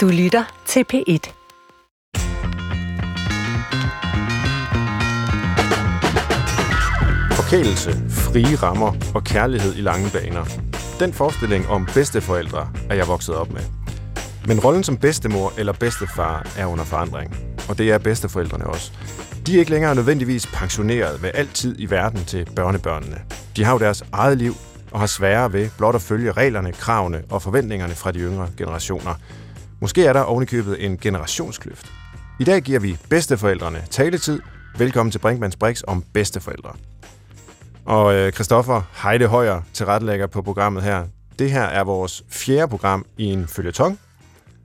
Du lytter til P1. Forkælelse, frie rammer og kærlighed i lange baner. Den forestilling om bedsteforældre er jeg vokset op med. Men rollen som bedstemor eller bedstefar er under forandring. Og det er bedsteforældrene også. De er ikke længere nødvendigvis pensioneret med altid i verden til børnebørnene. De har jo deres eget liv og har sværere ved blot at følge reglerne, kravene og forventningerne fra de yngre generationer. Måske er der ovenikøbet en generationskløft. I dag giver vi bedsteforældrene taletid. Velkommen til Brinkmanns Brix om bedsteforældre. Og øh, Christoffer Heide Højer, tilrettelægger på programmet her. Det her er vores fjerde program i en følgetong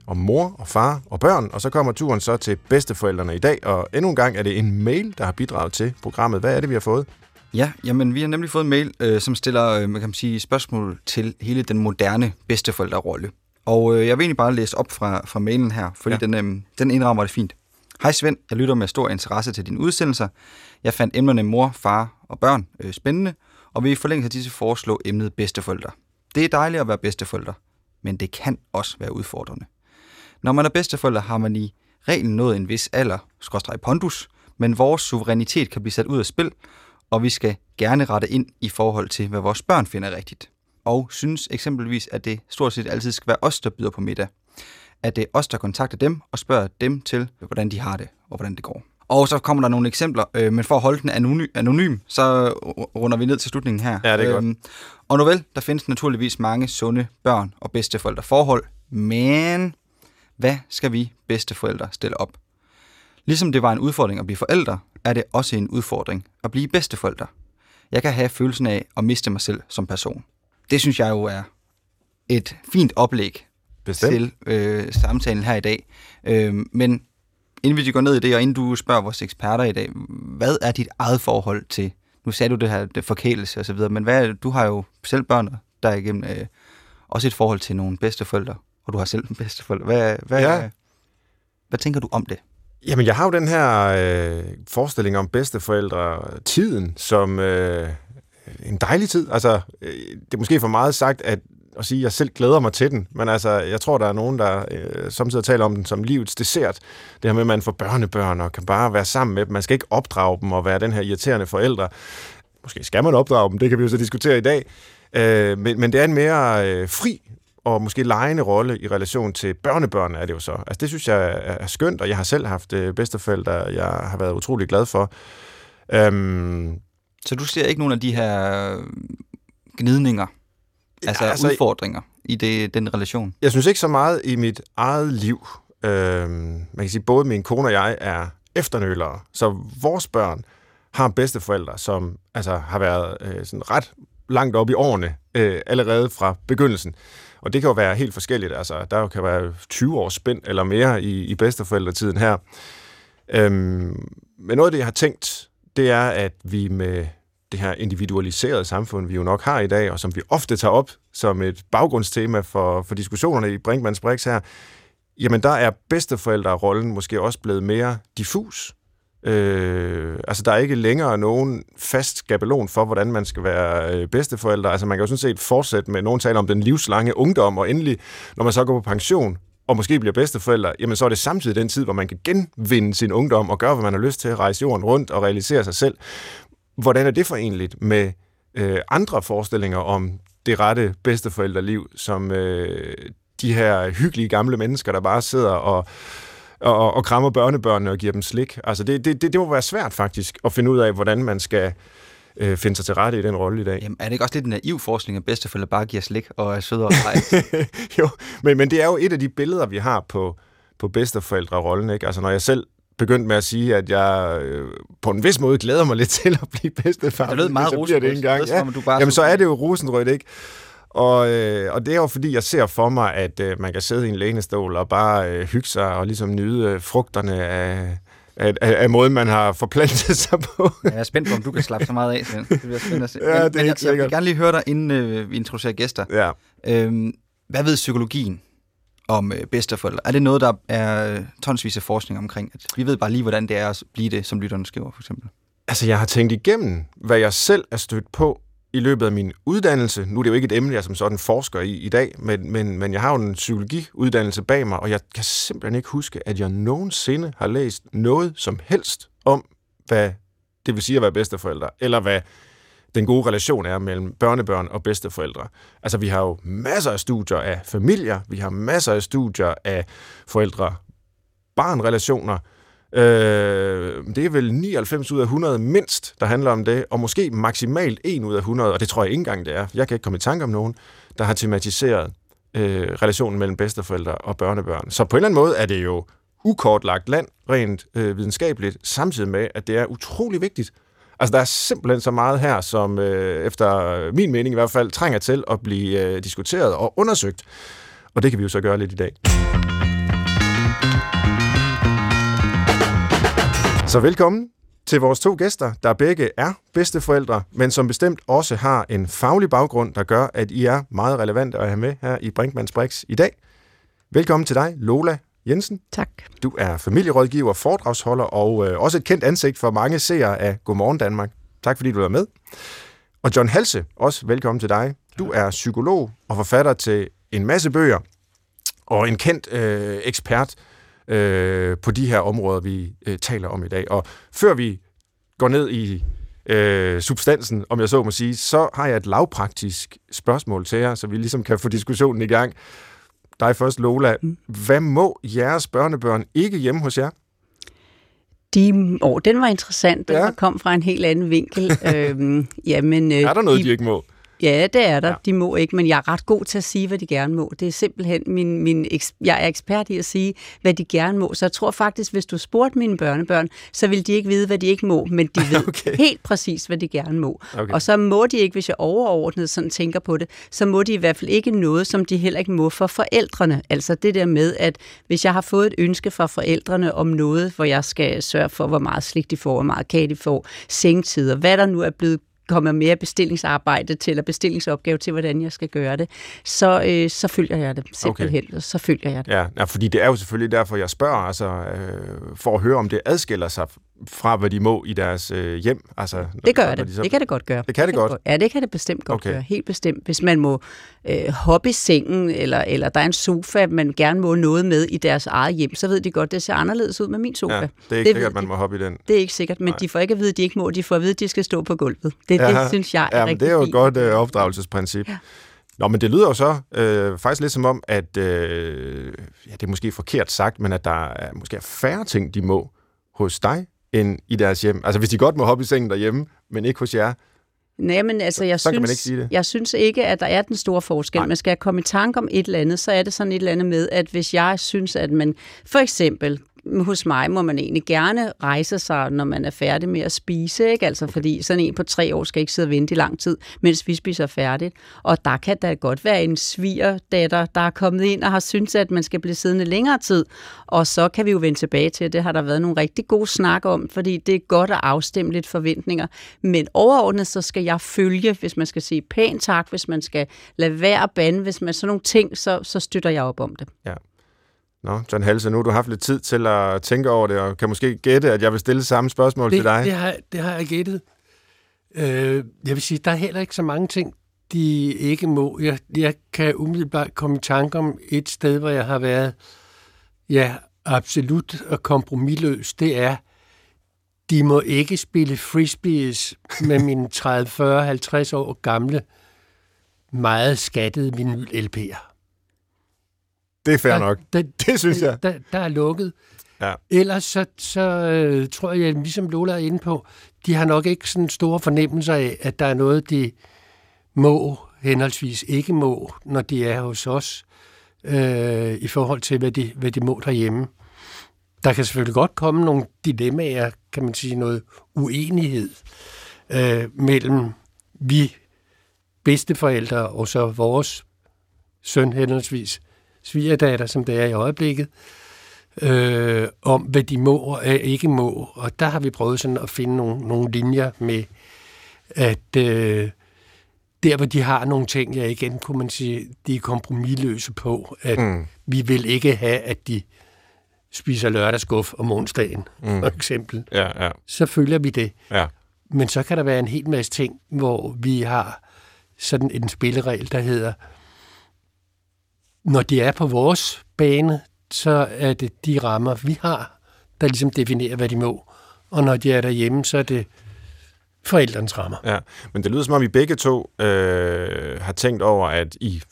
om mor og far og børn, og så kommer turen så til bedsteforældrene i dag, og endnu en gang er det en mail, der har bidraget til programmet. Hvad er det, vi har fået? Ja, jamen vi har nemlig fået en mail, øh, som stiller øh, man kan sige, spørgsmål til hele den moderne bedsteforældrerolle. Og øh, jeg vil egentlig bare læse op fra, fra mailen her, fordi ja. den, øh, den indrammer det fint. Hej Svend, jeg lytter med stor interesse til dine udsendelser. Jeg fandt emnerne mor, far og børn øh, spændende, og vil i forlængelse af disse foreslå emnet bedsteforældre. Det er dejligt at være bedsteforældre, men det kan også være udfordrende. Når man er bedsteforældre, har man i reglen nået en vis alder, skråstrej pondus, men vores suverænitet kan blive sat ud af spil, og vi skal gerne rette ind i forhold til, hvad vores børn finder rigtigt. Og synes eksempelvis, at det stort set altid skal være os, der byder på middag. At det er os, der kontakter dem og spørger dem til, hvordan de har det og hvordan det går. Og så kommer der nogle eksempler, øh, men for at holde den anonym, anonym, så runder vi ned til slutningen her. Ja, det er øhm, Og nu vel, der findes naturligvis mange sunde børn og bedsteforældre forhold, men hvad skal vi bedsteforældre stille op? Ligesom det var en udfordring at blive forældre, er det også en udfordring at blive bedsteforældre. Jeg kan have følelsen af at miste mig selv som person. Det synes jeg jo er et fint oplæg Bestemt. til øh, samtalen her i dag. Øh, men inden vi går ned i det, og inden du spørger vores eksperter i dag, hvad er dit eget forhold til, nu sagde du det her det forkælelse og så videre, men hvad, du har jo selv børn, der er igennem øh, også et forhold til nogle bedsteforældre, og du har selv en bedsteforældre. Hvad, hvad, Ja. hvad tænker du om det? Jamen, jeg har jo den her øh, forestilling om bedsteforældre-tiden som øh, Øh, en dejlig tid. Altså, øh, det er måske for meget sagt at, at sige, at jeg selv glæder mig til den, men altså, jeg tror, der er nogen, der øh, samtidig taler om den som livets dessert. Det her med, at man får børnebørn og kan bare være sammen med dem. Man skal ikke opdrage dem og være den her irriterende forældre. Måske skal man opdrage dem, det kan vi jo så diskutere i dag. Øh, men, men det er en mere øh, fri og måske lejende rolle i relation til børnebørn er det jo så. Altså det synes jeg er er skønt, og jeg har selv haft øh, bedsteforældre, jeg har været utrolig glad for. Øhm, så du ser ikke nogen af de her gnidninger, altså, altså- altså udfordringer i det, den relation? jeg synes ikke så meget i mit eget liv. Øhm, man kan sige, både min kone og jeg er efternølere, så vores børn har bedsteforældre, som altså, har været øh, sådan ret langt op i årene, øh, allerede fra begyndelsen. Og det kan jo være helt forskelligt. Altså, der kan være 20 års spænd eller mere i, i bedsteforældretiden her. Øhm, men noget af det, jeg har tænkt, det er, at vi med det her individualiserede samfund, vi jo nok har i dag, og som vi ofte tager op som et baggrundstema for, for diskussionerne i Brinkmanns Brix her, jamen der er bedsteforældrerollen måske også blevet mere diffus. Øh, altså, der er ikke længere nogen fast skabelon for, hvordan man skal være øh, bedsteforældre. Altså, man kan jo sådan set fortsætte med, nogen taler om den livslange ungdom, og endelig, når man så går på pension, og måske bliver bedsteforældre, jamen så er det samtidig den tid, hvor man kan genvinde sin ungdom og gøre, hvad man har lyst til rejse jorden rundt og realisere sig selv. Hvordan er det forenligt med øh, andre forestillinger om det rette bedsteforældreliv, som øh, de her hyggelige gamle mennesker, der bare sidder og, og, og krammer børnebørnene og giver dem slik. Altså det, det, det, det må være svært faktisk at finde ud af, hvordan man skal øh, finde sig til rette i den rolle i dag. Jamen, er det ikke også lidt en naiv forskning, at bedsteforældre bare giver slik og er søde og jo, men, men det er jo et af de billeder, vi har på, på bedsteforældrerollen. Ikke? Altså når jeg selv begyndte med at sige, at jeg øh, på en vis måde glæder mig lidt til at blive bedstefar. Det lød meget så bliver det ikke engang. om du bare Jamen, så er det jo rosenrødt, ikke? Og, øh, og det er jo fordi, jeg ser for mig, at øh, man kan sidde i en lænestol og bare øh, hygge sig og ligesom nyde øh, frugterne af, af, af, af måden, man har forplantet sig på. Ja, Jeg er spændt på, om du kan slappe så meget af. Det bliver spændende at se. Ja, det er men, men jeg, jeg sikkert. vil gerne lige høre dig, inden øh, vi introducerer gæster. ja. Øhm, hvad ved psykologien om øh, bedsteforældre? Er det noget, der er øh, tonsvis af forskning omkring? At vi ved bare lige, hvordan det er at blive det, som lytterne skriver, for eksempel. Altså, jeg har tænkt igennem, hvad jeg selv er stødt på i løbet af min uddannelse, nu er det jo ikke et emne, jeg som sådan forsker i i dag, men, men, men jeg har jo en psykologiuddannelse bag mig, og jeg kan simpelthen ikke huske, at jeg nogensinde har læst noget som helst om, hvad det vil sige at være bedsteforældre, eller hvad den gode relation er mellem børnebørn og bedsteforældre. Altså, vi har jo masser af studier af familier, vi har masser af studier af forældre-barn-relationer, Øh, det er vel 99 ud af 100 mindst, der handler om det, og måske maksimalt 1 ud af 100, og det tror jeg ikke engang, det er. Jeg kan ikke komme i tanke om nogen, der har tematiseret øh, relationen mellem bedsteforældre og børnebørn. Så på en eller anden måde er det jo ukortlagt land, rent øh, videnskabeligt, samtidig med, at det er utrolig vigtigt. Altså, der er simpelthen så meget her, som øh, efter min mening i hvert fald trænger til at blive øh, diskuteret og undersøgt. Og det kan vi jo så gøre lidt i dag. Så velkommen til vores to gæster, der begge er bedsteforældre, men som bestemt også har en faglig baggrund, der gør, at I er meget relevante at have med her i Brinkmanns Brix i dag. Velkommen til dig, Lola Jensen. Tak. Du er familierådgiver, foredragsholder og øh, også et kendt ansigt for mange seere af Godmorgen Danmark. Tak fordi du er med. Og John Halse, også velkommen til dig. Du er psykolog og forfatter til en masse bøger og en kendt øh, ekspert øh, på de her områder, vi øh, taler om i dag. Og før vi går ned i øh, substansen, om jeg så må sige, så har jeg et lavpraktisk spørgsmål til jer, så vi ligesom kan få diskussionen i gang. Dig først, Lola. Mm. Hvad må jeres børnebørn ikke hjemme hos jer? De, oh, den var interessant. Den ja. kom fra en helt anden vinkel. øhm, jamen, øh, er der noget, de, de ikke må? Ja, det er der. Ja. De må ikke, men jeg er ret god til at sige, hvad de gerne må. Det er simpelthen min, min jeg er ekspert i at sige, hvad de gerne må. Så jeg tror faktisk, hvis du spurgte mine børnebørn, så vil de ikke vide, hvad de ikke må, men de ved okay. helt præcis, hvad de gerne må. Okay. Og så må de ikke, hvis jeg overordnet sådan tænker på det, så må de i hvert fald ikke noget, som de heller ikke må for forældrene. Altså det der med, at hvis jeg har fået et ønske fra forældrene om noget, hvor jeg skal sørge for, hvor meget slik de får, hvor meget kage de får, sengtider, hvad der nu er blevet kommer mere bestillingsarbejde til, eller bestillingsopgave til, hvordan jeg skal gøre det, så, øh, så følger jeg det simpelthen. Okay. Så følger jeg det. Ja, ja, fordi det er jo selvfølgelig derfor, jeg spørger, altså, øh, for at høre, om det adskiller sig fra, hvad de må i deres øh, hjem. Altså, det gør det. De så... Det kan det godt gøre. Det kan det, det godt? godt? Ja, det kan det bestemt godt okay. gøre. Helt bestemt. Hvis man må øh, hoppe i sengen, eller, eller der er en sofa, man gerne må noget med i deres eget hjem, så ved de godt, det ser anderledes ud med min sofa. Ja, det er ikke det sikkert, man må hoppe i den. Det er ikke sikkert, men Nej. de får ikke at vide, at de ikke må. De får at vide, at de skal stå på gulvet. Det, ja, det synes jeg er ja, rigtig det er jo et godt øh, opdragelsesprincip. Ja. Nå, men det lyder jo så øh, faktisk lidt som om, at øh, ja, det er måske forkert sagt, men at der er måske er færre ting, de må hos dig, end i deres hjem. Altså hvis de godt må hoppe i sengen derhjemme, men ikke hos jer, Nej, men altså, jeg, så, synes, det. jeg synes ikke, at der er den store forskel. Nej. Man skal komme i tanke om et eller andet, så er det sådan et eller andet med, at hvis jeg synes, at man for eksempel hos mig må man egentlig gerne rejse sig, når man er færdig med at spise, ikke? Altså fordi sådan en på tre år skal ikke sidde og vente i lang tid, mens vi spiser færdigt. Og der kan da godt være en svigerdatter, der er kommet ind og har syntes, at man skal blive siddende længere tid. Og så kan vi jo vende tilbage til, at det har der været nogle rigtig gode snak om, fordi det er godt at afstemme lidt forventninger. Men overordnet så skal jeg følge, hvis man skal sige pænt tak, hvis man skal lade være at bande, hvis man sådan nogle ting, så, så støtter jeg op om det. Ja. Nå, John Halse, nu har du haft lidt tid til at tænke over det, og kan måske gætte, at jeg vil stille samme spørgsmål det, til dig. Det har, det har jeg gættet. Øh, jeg vil sige, der er heller ikke så mange ting, de ikke må. Jeg, jeg kan umiddelbart komme i tanke om et sted, hvor jeg har været ja, absolut og kompromilløs. Det er, de må ikke spille frisbees med mine 30, 40, 50 år gamle, meget skattede vinyl LP'er. Det er fair der, nok. Der, det synes jeg. Der, der er lukket. Ja. Ellers så, så øh, tror jeg, ligesom Lola er inde på, de har nok ikke sådan store fornemmelser af, at der er noget, de må, henholdsvis ikke må, når de er hos os, øh, i forhold til, hvad de, hvad de må derhjemme. Der kan selvfølgelig godt komme nogle dilemmaer, kan man sige, noget uenighed øh, mellem vi bedsteforældre og så vores søn henholdsvis svigerdatter, som det er i øjeblikket, øh, om hvad de må og ikke må. Og der har vi prøvet sådan at finde nogle, nogle linjer med, at øh, der hvor de har nogle ting, jeg igen kunne man sige, de er kompromilløse på, at mm. vi vil ikke have, at de spiser lørdagsguf om onsdagen, mm. for eksempel. Ja, ja. Så følger vi det. Ja. Men så kan der være en hel masse ting, hvor vi har sådan en spilleregel, der hedder, når de er på vores bane, så er det de rammer, vi har, der ligesom definerer, hvad de må. Og når de er derhjemme, så er det forældrenes rammer. Ja, men det lyder som om, I begge to øh, har tænkt over, at I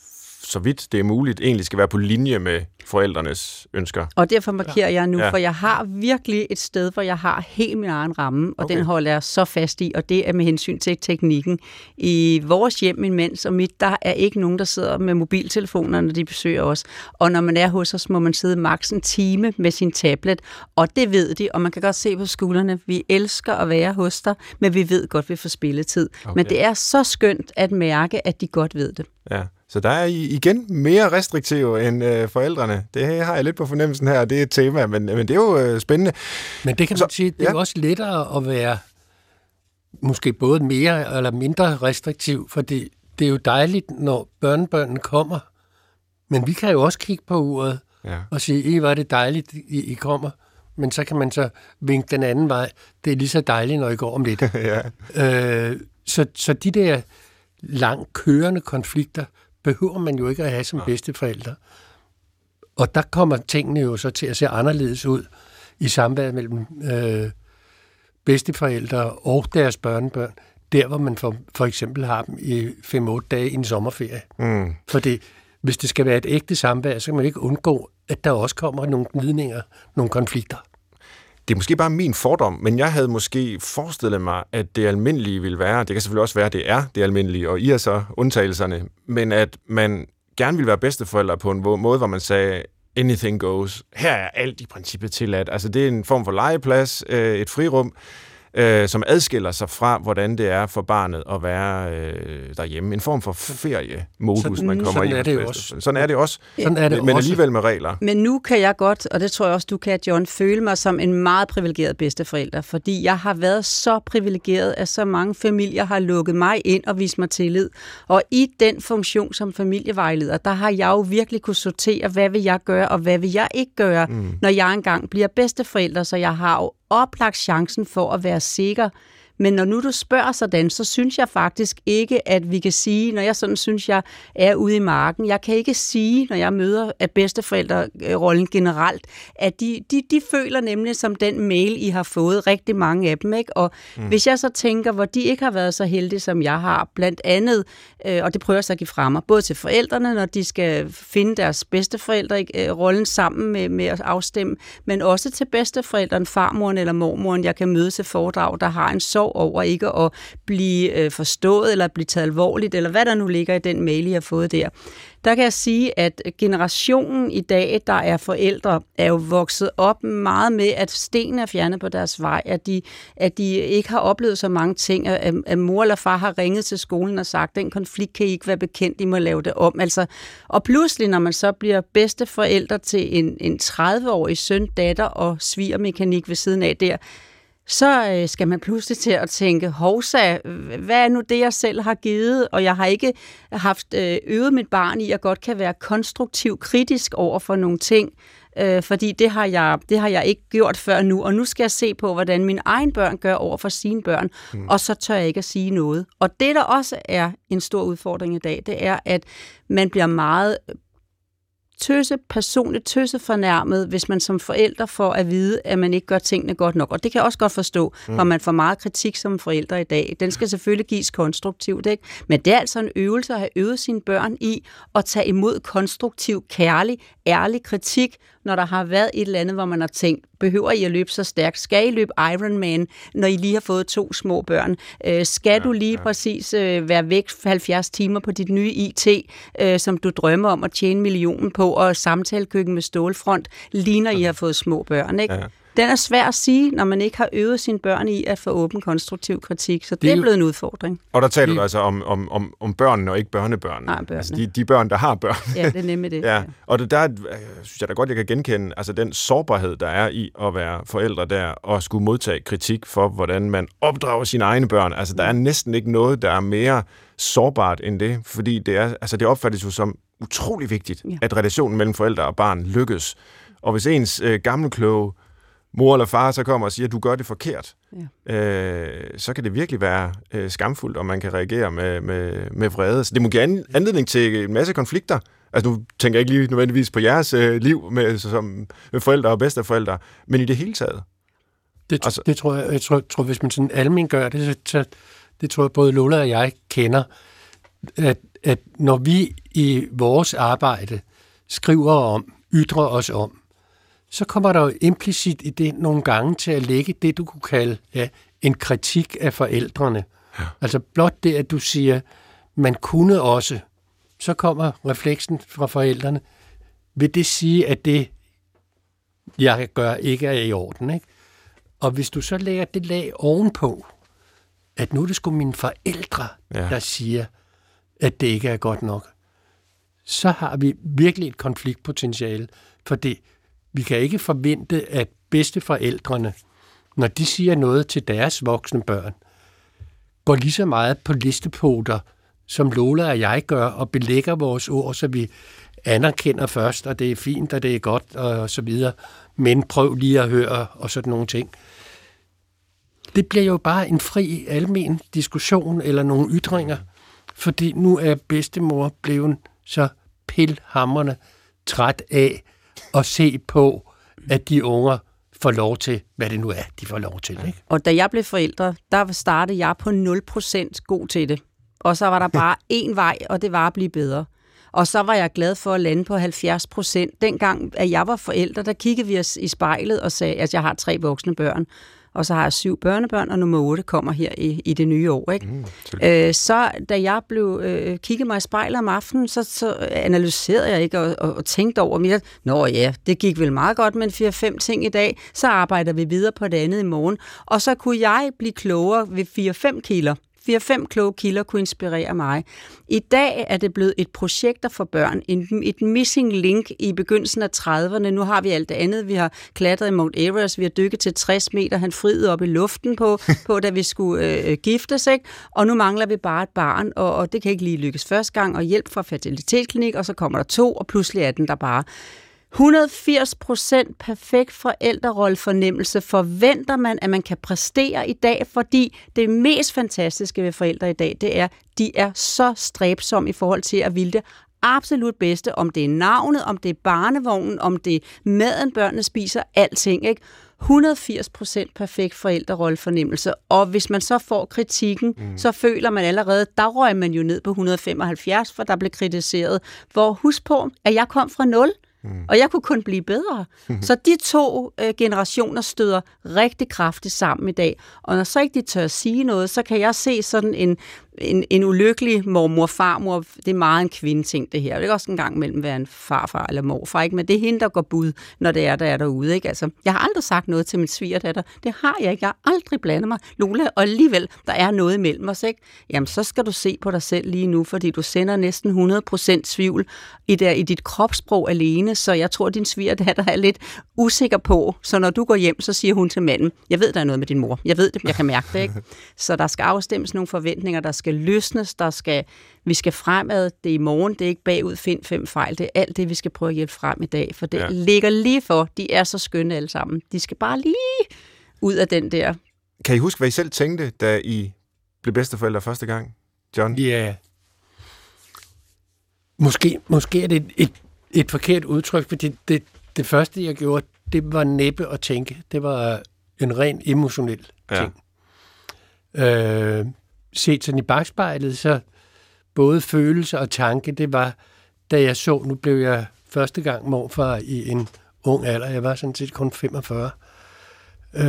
så vidt det er muligt, egentlig skal være på linje med forældrenes ønsker. Og derfor markerer ja. jeg nu, ja. for jeg har virkelig et sted, hvor jeg har helt min egen ramme, og okay. den holder jeg så fast i, og det er med hensyn til teknikken. I vores hjem, min mænds og mit, der er ikke nogen, der sidder med mobiltelefoner, når de besøger os. Og når man er hos os, må man sidde maks en time med sin tablet, og det ved de, og man kan godt se på skuldrene, vi elsker at være hos dig, men vi ved godt, vi får spilletid. Okay. Men det er så skønt at mærke, at de godt ved det. Ja. Så der er igen mere restriktive end øh, forældrene. Det har jeg lidt på fornemmelsen her, og det er et tema, men, men det er jo øh, spændende. Men det kan man Så, sige, det ja. er også lettere at være måske både mere eller mindre restriktiv, for det, det er jo dejligt, når børnebørnene kommer. Men vi kan jo også kigge på uret ja. og sige, I var det dejligt, I, I kommer. Men så kan man så vinke den anden vej. Det er lige så dejligt, når I går om lidt. ja. øh, så, så de der langt kørende konflikter, behøver man jo ikke at have som bedsteforældre. Og der kommer tingene jo så til at se anderledes ud i samværet mellem øh, bedsteforældre og deres børnebørn, der hvor man for, for eksempel har dem i 5-8 dage i en sommerferie. Mm. Fordi hvis det skal være et ægte samvær, så kan man ikke undgå, at der også kommer nogle gnidninger, nogle konflikter. Det er måske bare min fordom, men jeg havde måske forestillet mig, at det almindelige ville være, det kan selvfølgelig også være, at det er det almindelige, og I er så undtagelserne, men at man gerne vil være bedsteforældre på en måde, hvor man sagde, anything goes. Her er alt i princippet tilladt. Altså det er en form for legeplads, øh, et frirum, øh, som adskiller sig fra, hvordan det er for barnet at være øh, derhjemme. En form for feriemodus, sådan, man kommer sådan i. Er det også. Sådan er det også. Sådan er det men også. alligevel med regler. Men nu kan jeg godt, og det tror jeg også, du kan, John, føle mig som en meget privilegeret bedsteforælder, fordi jeg har været så privilegeret, at så mange familier har lukket mig ind og vist mig tillid. Og i den funktion som familievejleder, der har jeg jo virkelig kunne sortere, hvad vil jeg gøre, og hvad vil jeg ikke gøre, mm. når jeg engang bliver bedsteforælder, så jeg har jo oplagt chancen for at være sikker men når nu du spørger sådan, så synes jeg faktisk ikke, at vi kan sige, når jeg sådan synes, jeg er ude i marken, jeg kan ikke sige, når jeg møder af bedsteforældrerollen generelt, at de, de, de føler nemlig som den mail, I har fået, rigtig mange af dem. Ikke? Og mm. hvis jeg så tænker, hvor de ikke har været så heldige, som jeg har, blandt andet, øh, og det prøver jeg så at give frem mig, både til forældrene, når de skal finde deres bedsteforældre, øh, rollen sammen med, med at afstemme, men også til bedsteforældren, farmoren eller mormoren, jeg kan møde til foredrag, der har en så sorg over ikke at blive øh, forstået eller blive taget alvorligt, eller hvad der nu ligger i den mail, I har fået der. Der kan jeg sige, at generationen i dag, der er forældre, er jo vokset op meget med, at sten er fjernet på deres vej, at de, at de ikke har oplevet så mange ting, at, at mor eller far har ringet til skolen og sagt, den konflikt kan I ikke være bekendt, I må lave det om. Altså, og pludselig, når man så bliver bedste forældre til en, en 30-årig søn, datter og svigermekanik ved siden af der, så øh, skal man pludselig til at tænke, hovsa, hvad er nu det, jeg selv har givet? Og jeg har ikke haft øh, øvet mit barn i, at godt kan være konstruktiv kritisk over for nogle ting, øh, fordi det har, jeg, det har jeg ikke gjort før nu, og nu skal jeg se på, hvordan mine egen børn gør over for sine børn, mm. og så tør jeg ikke at sige noget. Og det, der også er en stor udfordring i dag, det er, at man bliver meget tøse, personligt tøse fornærmet, hvis man som forælder får at vide, at man ikke gør tingene godt nok. Og det kan jeg også godt forstå, mm. når man får meget kritik som forælder i dag. Den skal selvfølgelig gives konstruktivt, ikke? Men det er altså en øvelse at have øvet sine børn i at tage imod konstruktiv, kærlig, ærlig kritik, når der har været et eller andet, hvor man har tænkt, behøver I at løbe så stærkt? Skal I løbe Ironman, når I lige har fået to små børn? Øh, skal ja, du lige ja. præcis øh, være væk 70 timer på dit nye IT, øh, som du drømmer om at tjene millionen på, og samtalekøkken med stålfront, lige når I har fået små børn, ikke? Ja. Den er svær at sige, når man ikke har øvet sine børn i at få åben konstruktiv kritik, så det, det er blevet en udfordring. Og der taler det... du altså om, om, om, om børnene og ikke børnebørnene. Nej, børnene. Altså de, de børn, der har børn. Ja, det er nemlig det. ja. Og det, der øh, synes jeg da godt, jeg kan genkende altså den sårbarhed, der er i at være forældre der, og skulle modtage kritik for, hvordan man opdrager sine egne børn. Altså der er næsten ikke noget, der er mere sårbart end det, fordi det, er, altså, det opfattes jo som utrolig vigtigt, ja. at relationen mellem forældre og barn lykkes. Og hvis ens øh, gamle kloge mor eller far så kommer og siger, at du gør det forkert, ja. øh, så kan det virkelig være øh, skamfuldt, og man kan reagere med, med, med vrede. Så det må give anledning til en masse konflikter. Altså nu tænker jeg ikke lige nødvendigvis på jeres øh, liv med, som med forældre og bedsteforældre, men i det hele taget. Det, altså, det tror jeg, jeg tror, tror, hvis man sådan almen gør det, så det tror jeg både Lola og jeg kender, at, at når vi i vores arbejde skriver om, ytrer os om, så kommer der jo implicit i det nogle gange til at lægge det, du kunne kalde ja, en kritik af forældrene. Ja. Altså blot det, at du siger, man kunne også, så kommer refleksen fra forældrene. Vil det sige, at det, jeg gør, ikke er i orden? Ikke? Og hvis du så lægger det lag ovenpå, at nu er det sgu mine forældre, ja. der siger, at det ikke er godt nok, så har vi virkelig et konfliktpotentiale, for det, vi kan ikke forvente, at bedsteforældrene, når de siger noget til deres voksne børn, går lige så meget på listepoter, som Lola og jeg gør, og belægger vores ord, så vi anerkender først, og det er fint, og det er godt, og så videre. Men prøv lige at høre, og sådan nogle ting. Det bliver jo bare en fri, almen diskussion, eller nogle ytringer, fordi nu er bedstemor blevet så pilhammerne træt af at se på, at de unger får lov til, hvad det nu er, de får lov til. Ikke? Og da jeg blev forældre, der startede jeg på 0% god til det. Og så var der bare én vej, og det var at blive bedre. Og så var jeg glad for at lande på 70 procent. Dengang, at jeg var forældre, der kiggede vi os i spejlet og sagde, at jeg har tre voksne børn og så har jeg syv børnebørn, og nummer otte kommer her i, i det nye år. Ikke? Mm, øh, så da jeg blev øh, kigget mig i spejlet om aftenen, så, så analyserede jeg ikke og, og, og tænkte over mere, nå ja, det gik vel meget godt med en 4-5 ting i dag, så arbejder vi videre på det andet i morgen. Og så kunne jeg blive klogere ved 4-5 kilder. 4-5 kloge kilder kunne inspirere mig. I dag er det blevet et projekt for børn, et missing link i begyndelsen af 30'erne. Nu har vi alt det andet. Vi har klatret i Mount Everest, vi har dykket til 60 meter, han friede op i luften på, på da vi skulle øh, giftes, ikke? og nu mangler vi bare et barn, og, og det kan ikke lige lykkes første gang, og hjælp fra fertilitetsklinik, og så kommer der to, og pludselig er den der bare. 180 procent perfekt forældrerollefornemmelse forventer man, at man kan præstere i dag, fordi det mest fantastiske ved forældre i dag, det er, de er så stræbsomme i forhold til at ville det absolut bedste, om det er navnet, om det er barnevognen, om det er maden, børnene spiser, alting, ikke? 180 procent perfekt forældrerollefornemmelse, og hvis man så får kritikken, mm. så føler man allerede, der røg man jo ned på 175, for der blev kritiseret. Hvor husk på, at jeg kom fra 0. Mm. Og jeg kunne kun blive bedre. så de to øh, generationer støder rigtig kraftigt sammen i dag. Og når så ikke de tør at sige noget, så kan jeg se sådan en en, en ulykkelig mormor, farmor, det er meget en kvindeting, det her. Det kan også en gang mellem være en farfar eller morfar, ikke? men det er hende, der går bud, når det er, der er derude. Ikke? Altså, jeg har aldrig sagt noget til min svigerdatter. Det har jeg ikke. Jeg har aldrig blandet mig. Lola, og alligevel, der er noget imellem os. Ikke? Jamen, så skal du se på dig selv lige nu, fordi du sender næsten 100% tvivl i, der, i dit kropssprog alene, så jeg tror, din svigerdatter er lidt usikker på. Så når du går hjem, så siger hun til manden, jeg ved, der er noget med din mor. Jeg ved det, jeg kan mærke det. Ikke? Så der skal afstemmes nogle forventninger, der skal skal løsnes, der skal, vi skal fremad. Det er i morgen, det er ikke bagud, find fem fejl. Det er alt det, vi skal prøve at hjælpe frem i dag, for det ja. ligger lige for. De er så skønne alle sammen. De skal bare lige ud af den der. Kan I huske, hvad I selv tænkte, da I blev bedsteforældre første gang, John? Ja. Yeah. Måske, måske er det et, et, et forkert udtryk, fordi det, det, det første, jeg gjorde, det var næppe at tænke. Det var en ren emotionel ting. Ja. Øh, set sådan i bagspejlet, så både følelse og tanke, det var, da jeg så, nu blev jeg første gang morfar i en ung alder. Jeg var sådan set kun 45. Øh,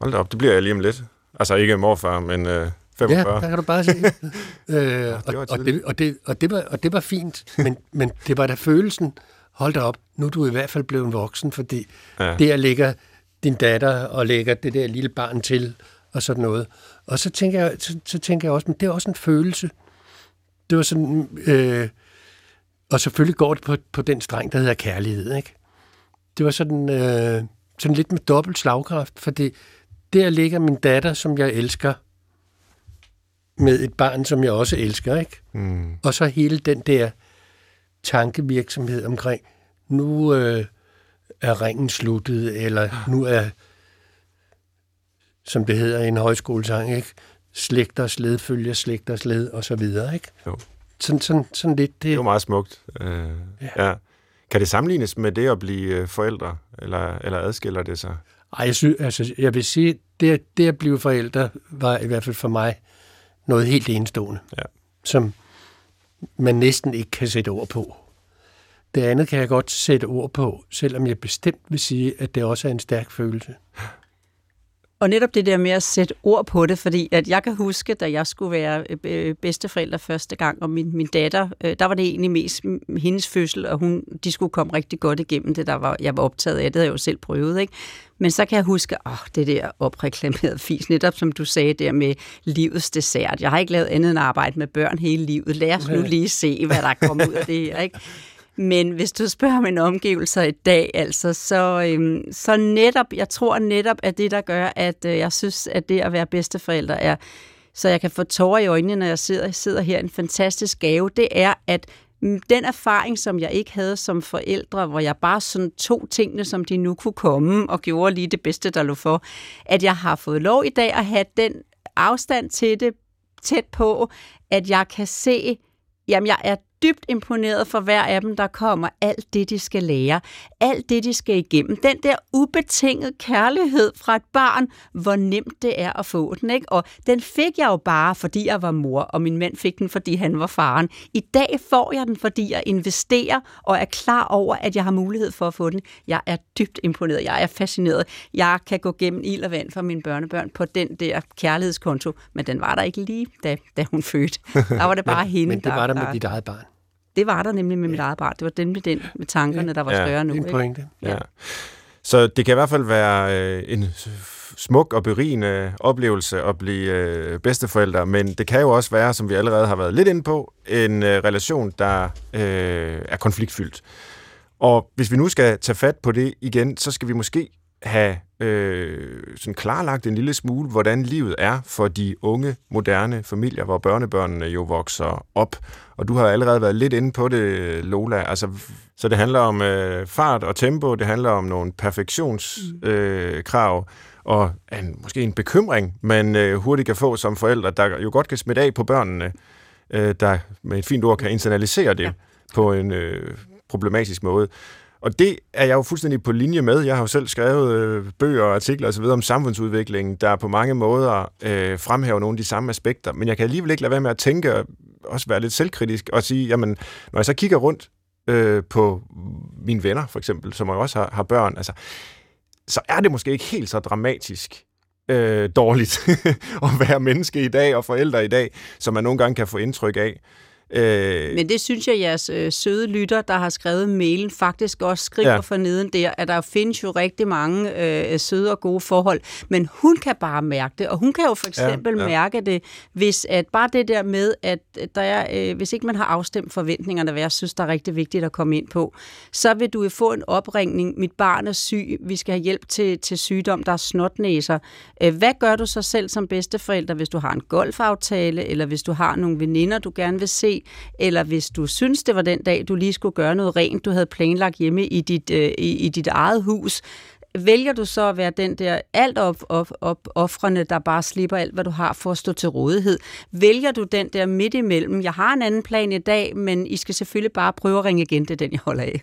Hold da op, det bliver jeg lige om lidt. Altså ikke morfar, men øh, 45. Ja, der kan du bare se. øh, ja, og, og, det, og, det, og, det var, og det var fint, men, men det var da følelsen, hold da op, nu er du i hvert fald blevet voksen, fordi ja. der ligger din datter og lægger det der lille barn til, og sådan noget. Og så tænker jeg, så, så tænker jeg også, men det er også en følelse. Det var sådan, øh, og selvfølgelig går det på, på den streng, der hedder kærlighed, ikke? Det var sådan, øh, sådan lidt med dobbelt slagkraft, fordi der ligger min datter, som jeg elsker, med et barn, som jeg også elsker, ikke? Mm. Og så hele den der tankevirksomhed omkring, nu øh, er ringen sluttet, eller nu er som det hedder i en højskolesang, ikke? Slægters led følger slægters led, og så videre, ikke? Jo. Sådan, sådan, sådan lidt. Det, det er jo meget smukt. Øh, ja. ja. Kan det sammenlignes med det at blive øh, forældre, eller, eller adskiller det sig? Ej, jeg, synes, altså, jeg vil sige, det, det at blive forældre var i hvert fald for mig noget helt enestående, ja. som man næsten ikke kan sætte ord på. Det andet kan jeg godt sætte ord på, selvom jeg bestemt vil sige, at det også er en stærk følelse. Og netop det der med at sætte ord på det, fordi at jeg kan huske, da jeg skulle være øh, bedsteforælder første gang, og min, min datter, øh, der var det egentlig mest hendes fødsel, og hun, de skulle komme rigtig godt igennem det, der var, jeg var optaget af. Det havde jeg jo selv prøvet, ikke? Men så kan jeg huske, åh, det der opreklamerede fis, netop som du sagde der med livets dessert. Jeg har ikke lavet andet end arbejde med børn hele livet. Lad os nu lige se, hvad der kommer ud af det her, ikke? Men hvis du spørger mine omgivelser i dag, altså, så, øhm, så netop, jeg tror netop, at det, der gør, at øh, jeg synes, at det at være bedsteforælder er, så jeg kan få tårer i øjnene, når jeg sidder, sidder her, en fantastisk gave, det er, at mm, den erfaring, som jeg ikke havde som forældre, hvor jeg bare sådan tog tingene, som de nu kunne komme, og gjorde lige det bedste, der lå for, at jeg har fået lov i dag at have den afstand til det tæt på, at jeg kan se, jamen jeg er dybt imponeret for hver af dem, der kommer alt det, de skal lære, alt det, de skal igennem. Den der ubetinget kærlighed fra et barn, hvor nemt det er at få den. Ikke? Og den fik jeg jo bare, fordi jeg var mor, og min mand fik den, fordi han var faren. I dag får jeg den, fordi jeg investerer og er klar over, at jeg har mulighed for at få den. Jeg er dybt imponeret. Jeg er fascineret. Jeg kan gå gennem ild og vand for mine børnebørn på den der kærlighedskonto, men den var der ikke lige, da, da hun fødte. Der var det bare men, hende, Men det var der, der med dit eget barn. Det var der nemlig med mit eget barn. Det var den med den med tankerne, der var ja, større nu. En pointe. Ja. ja. Så det kan i hvert fald være øh, en smuk og berigende oplevelse at blive øh, bedsteforældre, men det kan jo også være, som vi allerede har været lidt inde på, en øh, relation, der øh, er konfliktfyldt. Og hvis vi nu skal tage fat på det igen, så skal vi måske have øh, sådan klarlagt en lille smule, hvordan livet er for de unge, moderne familier, hvor børnebørnene jo vokser op. Og du har allerede været lidt inde på det, Lola. Altså, så det handler om øh, fart og tempo, det handler om nogle perfektionskrav, øh, og en, måske en bekymring, man øh, hurtigt kan få som forældre, der jo godt kan smitte af på børnene, øh, der med et fint ord kan internalisere det ja. på en øh, problematisk måde. Og det er jeg jo fuldstændig på linje med. Jeg har jo selv skrevet øh, bøger og artikler osv. om samfundsudviklingen, der på mange måder øh, fremhæver nogle af de samme aspekter. Men jeg kan alligevel ikke lade være med at tænke, og også være lidt selvkritisk og sige, jamen, når jeg så kigger rundt øh, på mine venner, for eksempel, som også har, har børn, altså, så er det måske ikke helt så dramatisk øh, dårligt at være menneske i dag og forældre i dag, som man nogle gange kan få indtryk af. Øh, Men det synes jeg, jeres øh, søde lytter, der har skrevet mailen, faktisk også skriver ja. for neden der, at der findes jo rigtig mange øh, søde og gode forhold, men hun kan bare mærke det, og hun kan jo for eksempel ja, ja. mærke det, hvis at bare det der med, at der er, øh, hvis ikke man har afstemt forventningerne, hvad jeg synes, der er rigtig vigtigt at komme ind på, så vil du jo få en opringning, mit barn er syg, vi skal have hjælp til, til sygdom, der er snotnæser. Øh, hvad gør du så selv som bedsteforælder, hvis du har en golfaftale, eller hvis du har nogle veninder, du gerne vil se, eller hvis du synes, det var den dag, du lige skulle gøre noget rent, du havde planlagt hjemme i dit, øh, i, i dit eget hus, vælger du så at være den der alt op, op, op, offrende, der bare slipper alt, hvad du har for at stå til rådighed? Vælger du den der midt imellem? Jeg har en anden plan i dag, men I skal selvfølgelig bare prøve at ringe igen, det er den, jeg holder af.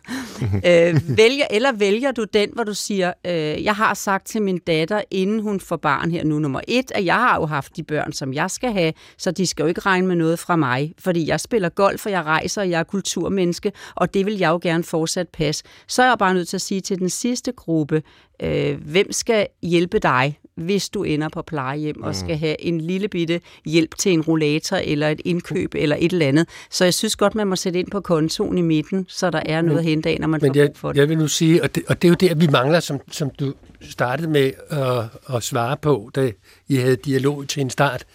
øh, vælger, eller vælger du den, hvor du siger, øh, jeg har sagt til min datter, inden hun får barn her nu nummer et, at jeg har jo haft de børn, som jeg skal have, så de skal jo ikke regne med noget fra mig, fordi jeg spiller golf, og jeg rejser, og jeg er kulturmenneske, og det vil jeg jo gerne fortsat passe. Så er jeg bare nødt til at sige til den sidste gruppe, øh, hvem skal hjælpe dig, hvis du ender på plejehjem mm. og skal have en lille bitte hjælp til en rollator eller et indkøb eller et eller andet. Så jeg synes godt, man må sætte ind på kontoen i midten, så der er noget men, at hente af, når man men får jeg, for det. Jeg vil nu sige, og det, og det er jo det, vi mangler, som, som du startede med at, at svare på, da I havde dialog til en start.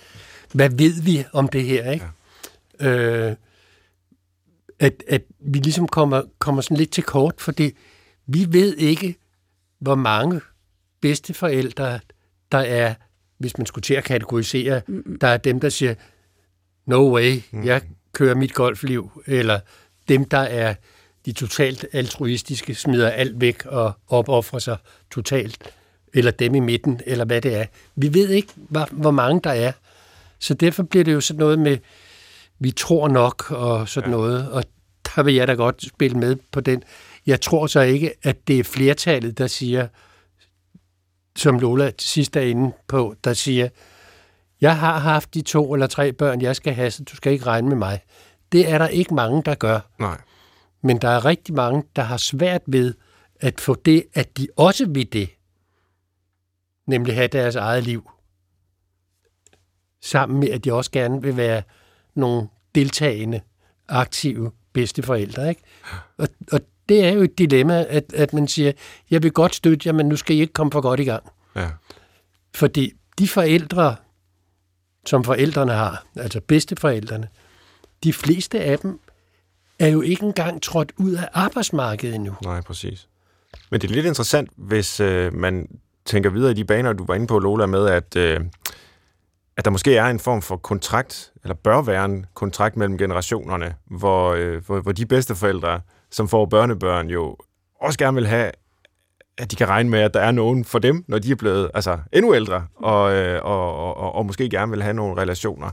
Hvad ved vi om det her, ikke? Ja. Øh, at, at vi ligesom kommer, kommer sådan lidt til kort, fordi vi ved ikke, hvor mange bedsteforældre der er, hvis man skulle til at kategorisere, mm. der er dem, der siger, no way, mm. jeg kører mit golfliv, eller dem, der er de totalt altruistiske, smider alt væk og opoffrer sig totalt eller dem i midten, eller hvad det er. Vi ved ikke, hvor mange der er. Så derfor bliver det jo sådan noget med, vi tror nok og sådan ja. noget, og der vil jeg da godt spille med på den. Jeg tror så ikke, at det er flertallet, der siger, som Lola sidst er inde på, der siger, jeg har haft de to eller tre børn, jeg skal have, så du skal ikke regne med mig. Det er der ikke mange, der gør. Nej. Men der er rigtig mange, der har svært ved at få det, at de også vil det. Nemlig have deres eget liv. Sammen med, at de også gerne vil være nogle deltagende, aktive bedsteforældre. Ikke? Og, og det er jo et dilemma, at, at man siger, jeg vil godt støtte jer, men nu skal I ikke komme for godt i gang. Ja. Fordi de forældre, som forældrene har, altså bedsteforældrene, de fleste af dem er jo ikke engang trådt ud af arbejdsmarkedet endnu. Nej, præcis. Men det er lidt interessant, hvis øh, man tænker videre i de baner, du var inde på, Lola, med, at, øh, at der måske er en form for kontrakt, eller bør være en kontrakt mellem generationerne, hvor, øh, hvor, hvor de bedsteforældre, som får børnebørn, jo også gerne vil have, at de kan regne med, at der er nogen for dem, når de er blevet altså, endnu ældre, og, øh, og, og, og måske gerne vil have nogle relationer.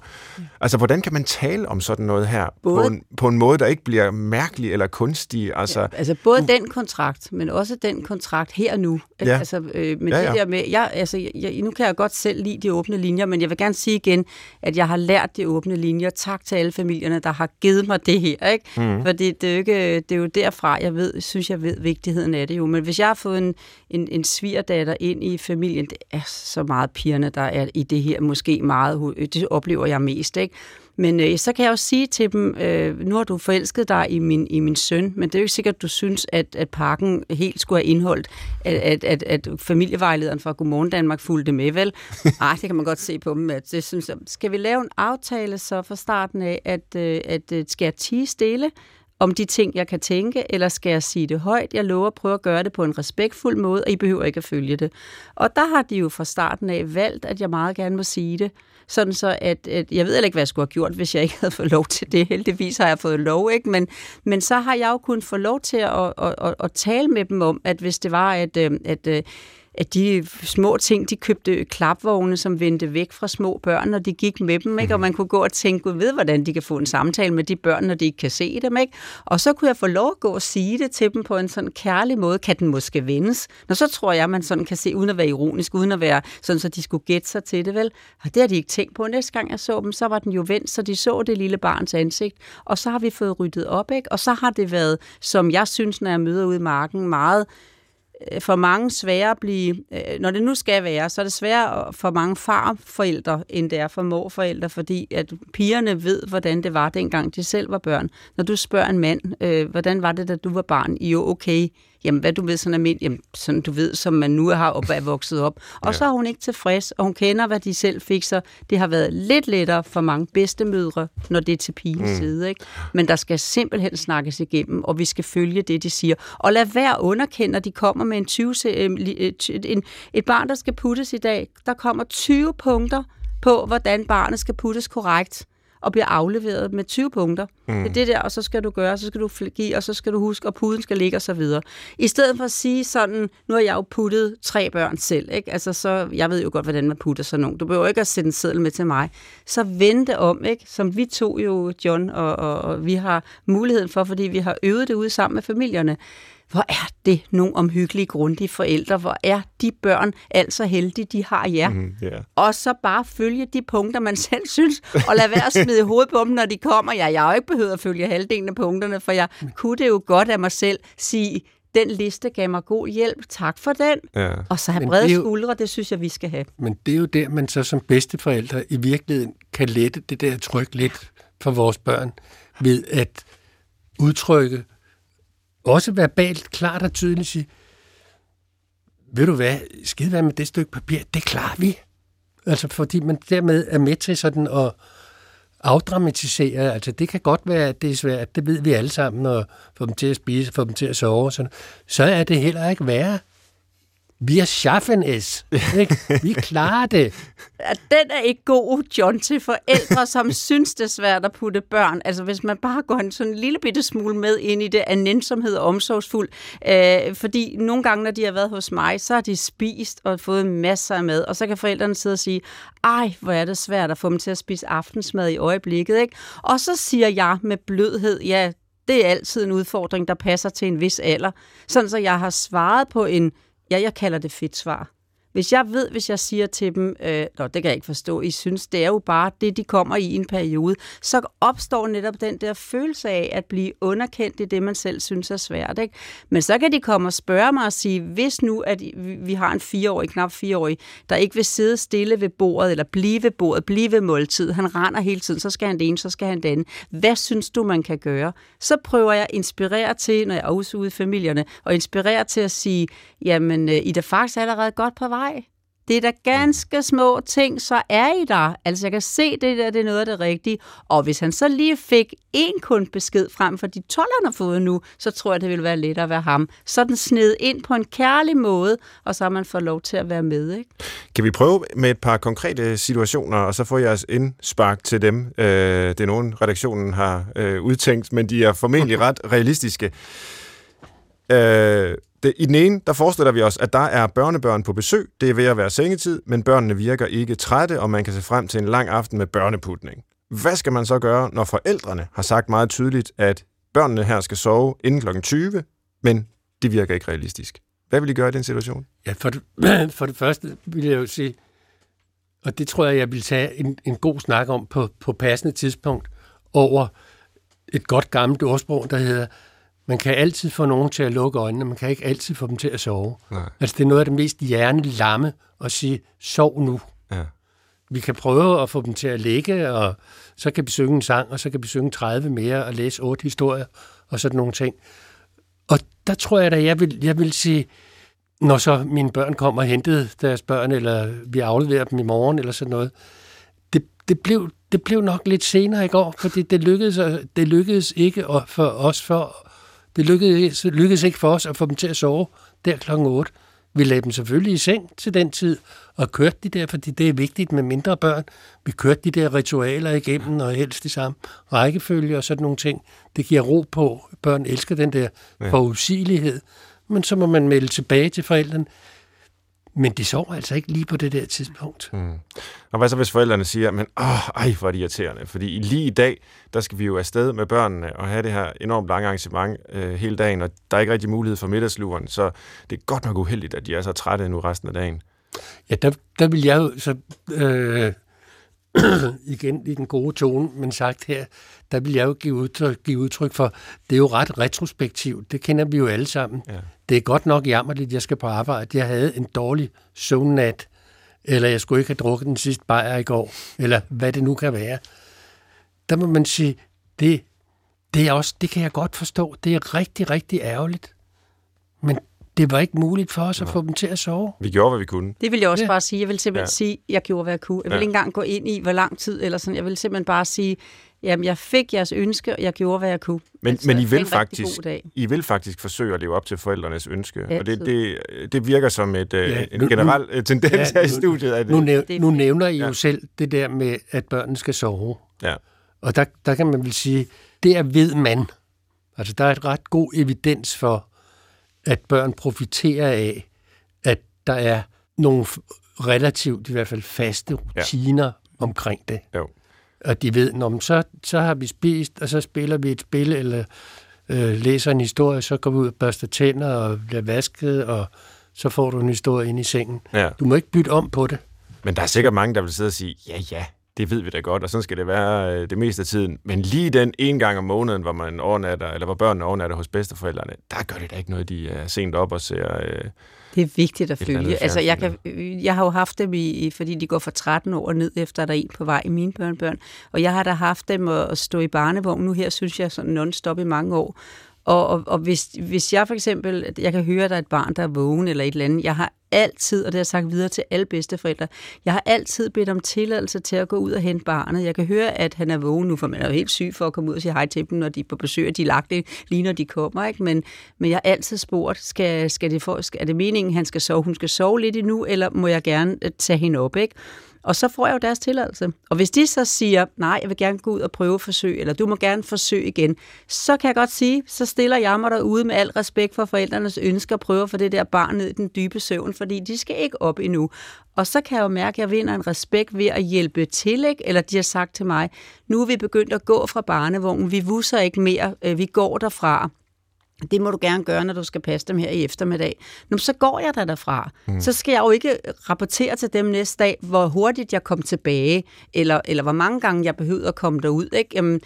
Altså, hvordan kan man tale om sådan noget her både, på, en, på en måde, der ikke bliver mærkelig eller kunstig? Altså, ja, altså både uh, den kontrakt, men også den kontrakt her og nu. Ja. Altså, øh, med ja, ja. det der med, jeg, altså, jeg, nu kan jeg godt selv lide de åbne linjer, men jeg vil gerne sige igen, at jeg har lært de åbne linjer. Tak til alle familierne, der har givet mig det her. Ikke? Mm. Fordi det er, jo ikke, det er jo derfra, jeg ved, synes, jeg ved vigtigheden af det jo. Men hvis jeg har fået en en, en svigerdatter ind i familien. Det er så meget pigerne, der er i det her, måske meget, det oplever jeg mest, ikke? Men øh, så kan jeg også sige til dem, øh, nu har du forelsket dig i min, i min søn, men det er jo ikke sikkert, at du synes, at, at parken helt skulle have indholdt, at, at, at, at familievejlederen fra Godmorgen Danmark fulgte med, vel? Nej, det kan man godt se på dem. At det synes jeg. Skal vi lave en aftale så fra starten af, at, øh, at, at skal jeg tige stille? Om de ting, jeg kan tænke, eller skal jeg sige det højt? Jeg lover at prøve at gøre det på en respektfuld måde, og I behøver ikke at følge det. Og der har de jo fra starten af valgt, at jeg meget gerne må sige det. Sådan så, at, at jeg ved heller ikke, hvad jeg skulle have gjort, hvis jeg ikke havde fået lov til det. Heldigvis har jeg fået lov, ikke? Men, men så har jeg jo kun fået lov til at, at, at, at, at tale med dem om, at hvis det var, at, øh, at, at at de små ting, de købte klapvogne, som vendte væk fra små børn, og de gik med dem, ikke? og man kunne gå og tænke, Gud ved, hvordan de kan få en samtale med de børn, når de ikke kan se dem. Ikke? Og så kunne jeg få lov at gå og sige det til dem på en sådan kærlig måde, kan den måske vendes? Når så tror jeg, man sådan kan se, uden at være ironisk, uden at være sådan, så de skulle gætte sig til det, vel? Og det har de ikke tænkt på. Næste gang jeg så dem, så var den jo vendt, så de så det lille barns ansigt, og så har vi fået ryddet op, ikke? Og så har det været, som jeg synes, når jeg møder ude i marken, meget Øh, for mange sværere at blive, øh, når det nu skal være, så er det sværere for mange farforældre, end det er for morforældre, fordi at pigerne ved, hvordan det var, dengang de selv var børn. Når du spørger en mand, øh, hvordan var det, da du var barn? Jo, okay, jamen hvad du ved, sådan almindeligt, jamen, sådan du ved, som man nu har op, er vokset op. Og ja. så er hun ikke tilfreds, og hun kender, hvad de selv fik, så det har været lidt lettere for mange bedstemødre, når det er til pigens mm. side. Ikke? Men der skal simpelthen snakkes igennem, og vi skal følge det, de siger. Og lad være underkende, når de kommer med en 20, øh, en, et barn, der skal puttes i dag. Der kommer 20 punkter på, hvordan barnet skal puttes korrekt og bliver afleveret med 20 punkter. Mm. Det er det der, og så skal du gøre, så skal du give, og så skal du huske, og puden skal ligge og så videre. I stedet for at sige sådan, nu har jeg jo puttet tre børn selv, ikke? Altså, så, jeg ved jo godt, hvordan man putter sådan nogen. Du behøver ikke at sætte en seddel med til mig. Så vente om, ikke? Som vi to jo, John, og, og, og vi har muligheden for, fordi vi har øvet det ude sammen med familierne hvor er det nogle omhyggelige, grundige forældre, hvor er de børn altså heldige, de har jer. Mm, yeah. Og så bare følge de punkter, man selv synes, og lade være at smide hovedet på dem, når de kommer. Ja, jeg har jo ikke behøvet at følge halvdelen af punkterne, for jeg kunne det jo godt af mig selv sige, den liste gav mig god hjælp, tak for den. Ja. Og så have brede skuldre, det synes jeg, vi skal have. Men det er jo der, man så som bedsteforældre i virkeligheden kan lette det der tryk lidt for vores børn, ved at udtrykke også verbalt, klart og tydeligt sige, ved du hvad, skide hvad med det stykke papir, det klarer vi. Altså fordi man dermed er med til sådan at afdramatisere. Altså det kan godt være, at det er svært, det ved vi alle sammen, at få dem til at spise, få dem til at sove. Sådan. Så er det heller ikke værre vi er schaffen es. Ikke? Vi klarer det. Den er ikke god, John, til forældre, som synes, det er svært at putte børn. Altså, hvis man bare går en sådan en lille bitte smule med ind i det, er nænsomhed og omsorgsfuld. Øh, fordi nogle gange, når de har været hos mig, så har de spist og fået masser af mad, og så kan forældrene sidde og sige, ej, hvor er det svært at få dem til at spise aftensmad i øjeblikket. Ikke? Og så siger jeg med blødhed, ja, det er altid en udfordring, der passer til en vis alder. Sådan så jeg har svaret på en Ja, jeg kalder det fedt svar. Hvis jeg ved, hvis jeg siger til dem, øh, det kan jeg ikke forstå, I synes, det er jo bare det, de kommer i en periode, så opstår netop den der følelse af at blive underkendt i det, man selv synes er svært. Ikke? Men så kan de komme og spørge mig og sige, hvis nu, at vi har en fireårig, knap fireårig, der ikke vil sidde stille ved bordet, eller blive ved bordet, blive ved måltid, han render hele tiden, så skal han det ene, så skal han det andet. Hvad synes du, man kan gøre? Så prøver jeg at inspirere til, når jeg er ude i familierne, og inspirere til at sige, jamen, øh, I er da faktisk allerede godt på vej vej. Det er da ganske små ting, så er I der. Altså, jeg kan se, det der det er noget af det rigtige. Og hvis han så lige fik en kun besked frem for de 12, han har fået nu, så tror jeg, det ville være lettere at være ham. Så den sned ind på en kærlig måde, og så har man fået lov til at være med. Ikke? Kan vi prøve med et par konkrete situationer, og så får jeres indspark til dem. Øh, det er nogen, redaktionen har øh, udtænkt, men de er formentlig ret realistiske. Øh, det, I den ene, der forestiller vi os, at der er børnebørn på besøg. Det er ved at være sengetid, men børnene virker ikke trætte, og man kan se frem til en lang aften med børneputning. Hvad skal man så gøre, når forældrene har sagt meget tydeligt, at børnene her skal sove inden kl. 20, men det virker ikke realistisk? Hvad vil I gøre i den situation? Ja, for det, for det første vil jeg jo sige, og det tror jeg, jeg vil tage en, en god snak om på, på passende tidspunkt over et godt gammelt ordsprog, der hedder, man kan altid få nogen til at lukke øjnene, man kan ikke altid få dem til at sove. Nej. Altså det er noget af det mest hjernelamme at sige, sov nu. Ja. Vi kan prøve at få dem til at ligge, og så kan vi synge en sang, og så kan vi synge 30 mere og læse otte historier og sådan nogle ting. Og der tror jeg da, jeg vil, jeg vil sige, når så mine børn kommer og hentede deres børn, eller vi afleverer dem i morgen, eller sådan noget, det, det, blev, det blev nok lidt senere i går, fordi det lykkedes, det lykkedes ikke for os for det lykkedes, lykkedes ikke for os at få dem til at sove der klokken 8. Vi lagde dem selvfølgelig i seng til den tid, og kørte de der, fordi det er vigtigt med mindre børn. Vi kørte de der ritualer igennem, og helst i samme rækkefølge og sådan nogle ting. Det giver ro på. Børn elsker den der forudsigelighed. Men så må man melde tilbage til forældrene. Men de sover altså ikke lige på det der tidspunkt. Mm. Og hvad så, hvis forældrene siger, men åh, ej, hvor er det irriterende, fordi lige i dag, der skal vi jo afsted med børnene og have det her enormt lange arrangement øh, hele dagen, og der er ikke rigtig mulighed for middagsluren, så det er godt nok uheldigt, at de er så trætte nu resten af dagen. Ja, der, der vil jeg jo så øh, igen i den gode tone, men sagt her, der vil jeg jo give udtryk, give udtryk for, det er jo ret retrospektivt, det kender vi jo alle sammen. Ja. Det er godt nok jammerligt, jeg skal på arbejde. Jeg havde en dårlig søvnnat, eller jeg skulle ikke have drukket den sidste bajer i går, eller hvad det nu kan være. Der må man sige, det, det, er også, det kan jeg godt forstå. Det er rigtig, rigtig ærgerligt. Men det var ikke muligt for os at få dem til at sove. Vi gjorde, hvad vi kunne. Det vil jeg også ja. bare sige. Jeg vil simpelthen ja. sige, at jeg gjorde, hvad jeg kunne. Jeg vil ja. ikke engang gå ind i, hvor lang tid eller sådan. Jeg vil simpelthen bare sige, jamen jeg fik jeres ønske, og jeg gjorde, hvad jeg kunne. Men, altså, men I, vil faktisk, I vil faktisk forsøge at leve op til forældrenes ønske. Altid. Og det, det, det virker som et, øh, ja, en nu, generel nu, øh, tendens ja, her i studiet. At, nu, næv, nu nævner I ja. jo selv det der med, at børnene skal sove. Ja. Og der, der kan man vel sige, det er ved man. Altså der er et ret god evidens for, at børn profiterer af, at der er nogle relativt, i hvert fald faste rutiner ja. omkring det. Jo. Og de ved, når så, så har vi spist, og så spiller vi et spil, eller øh, læser en historie, så går vi ud og børster tænder og bliver vasket, og så får du en historie ind i sengen. Ja. Du må ikke bytte om på det. Men der er sikkert mange, der vil sidde og sige, ja, ja, det ved vi da godt, og sådan skal det være øh, det meste af tiden. Men lige den en gang om måneden, hvor man overnatter, eller hvor børnene overnatter hos bedsteforældrene, der gør det da ikke noget, de er sent op og ser... Øh, det er vigtigt at følge. Altså, jeg, kan, jeg har jo haft dem, i, fordi de går fra 13 år ned, efter der er en på vej i mine børnebørn. Og jeg har da haft dem at, at stå i barnevogn. Nu her synes jeg sådan non-stop i mange år. Og, og, og hvis, hvis jeg for eksempel, jeg kan høre, at der er et barn, der er vågen eller et eller andet, jeg har altid, og det har jeg sagt videre til alle bedsteforældre, jeg har altid bedt om tilladelse til at gå ud og hente barnet. Jeg kan høre, at han er vågen nu, for man er jo helt syg for at komme ud og sige hej til dem, når de er på besøg, og de er lagt det lige når de kommer. Ikke? Men, men jeg har altid spurgt, skal, skal det for, skal, er det meningen, han skal sove, hun skal sove lidt endnu, eller må jeg gerne øh, tage hende op? Ikke? Og så får jeg jo deres tilladelse. Og hvis de så siger, nej, jeg vil gerne gå ud og prøve at forsøge, eller du må gerne forsøge igen, så kan jeg godt sige, så stiller jeg mig derude med al respekt for forældrenes ønsker at prøve at få det der barn ned i den dybe søvn, fordi de skal ikke op endnu. Og så kan jeg jo mærke, at jeg vinder en respekt ved at hjælpe til, ikke? eller de har sagt til mig, nu er vi begyndt at gå fra barnevognen, vi vusser ikke mere, øh, vi går derfra det må du gerne gøre, når du skal passe dem her i eftermiddag. Nå, så går jeg der derfra. Mm. Så skal jeg jo ikke rapportere til dem næste dag, hvor hurtigt jeg kom tilbage, eller, eller hvor mange gange jeg behøvede at komme derud. Ikke? Jamen,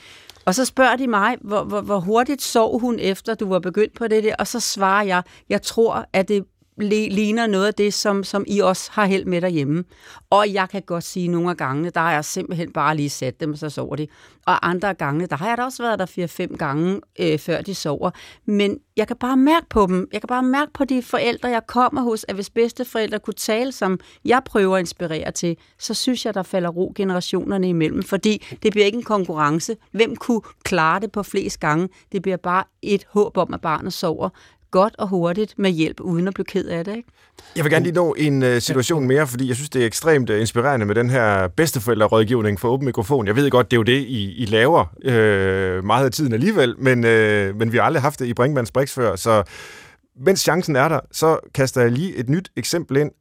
og så spørger de mig, hvor, hvor, hvor hurtigt sov hun efter, du var begyndt på det der, og så svarer jeg, jeg tror, at det ligner noget af det, som, som I også har held med derhjemme. Og jeg kan godt sige, at nogle af gangene, der har jeg simpelthen bare lige sat dem, og så sover de. Og andre gange, der har jeg da også været der 4-5 gange, øh, før de sover. Men jeg kan bare mærke på dem, jeg kan bare mærke på de forældre, jeg kommer hos, at hvis bedsteforældre kunne tale, som jeg prøver at inspirere til, så synes jeg, der falder ro generationerne imellem, fordi det bliver ikke en konkurrence. Hvem kunne klare det på flest gange? Det bliver bare et håb om, at barnet sover godt og hurtigt med hjælp, uden at blive ked af det. Ikke? Jeg vil gerne lige nå en uh, situation mere, fordi jeg synes, det er ekstremt uh, inspirerende med den her bedsteforældrerådgivning for åben mikrofon. Jeg ved godt, det er jo det, I, I laver øh, meget af tiden alligevel, men, øh, men vi har aldrig haft det i Brinkmanns Brix før, så mens chancen er der, så kaster jeg lige et nyt eksempel ind,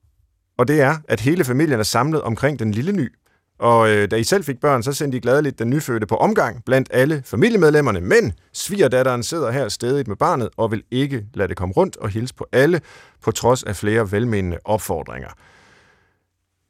og det er, at hele familien er samlet omkring den lille ny. Og øh, da I selv fik børn, så sendte I gladeligt den nyfødte på omgang blandt alle familiemedlemmerne. Men svigerdatteren sidder her stedigt med barnet og vil ikke lade det komme rundt og hilse på alle, på trods af flere velmenende opfordringer.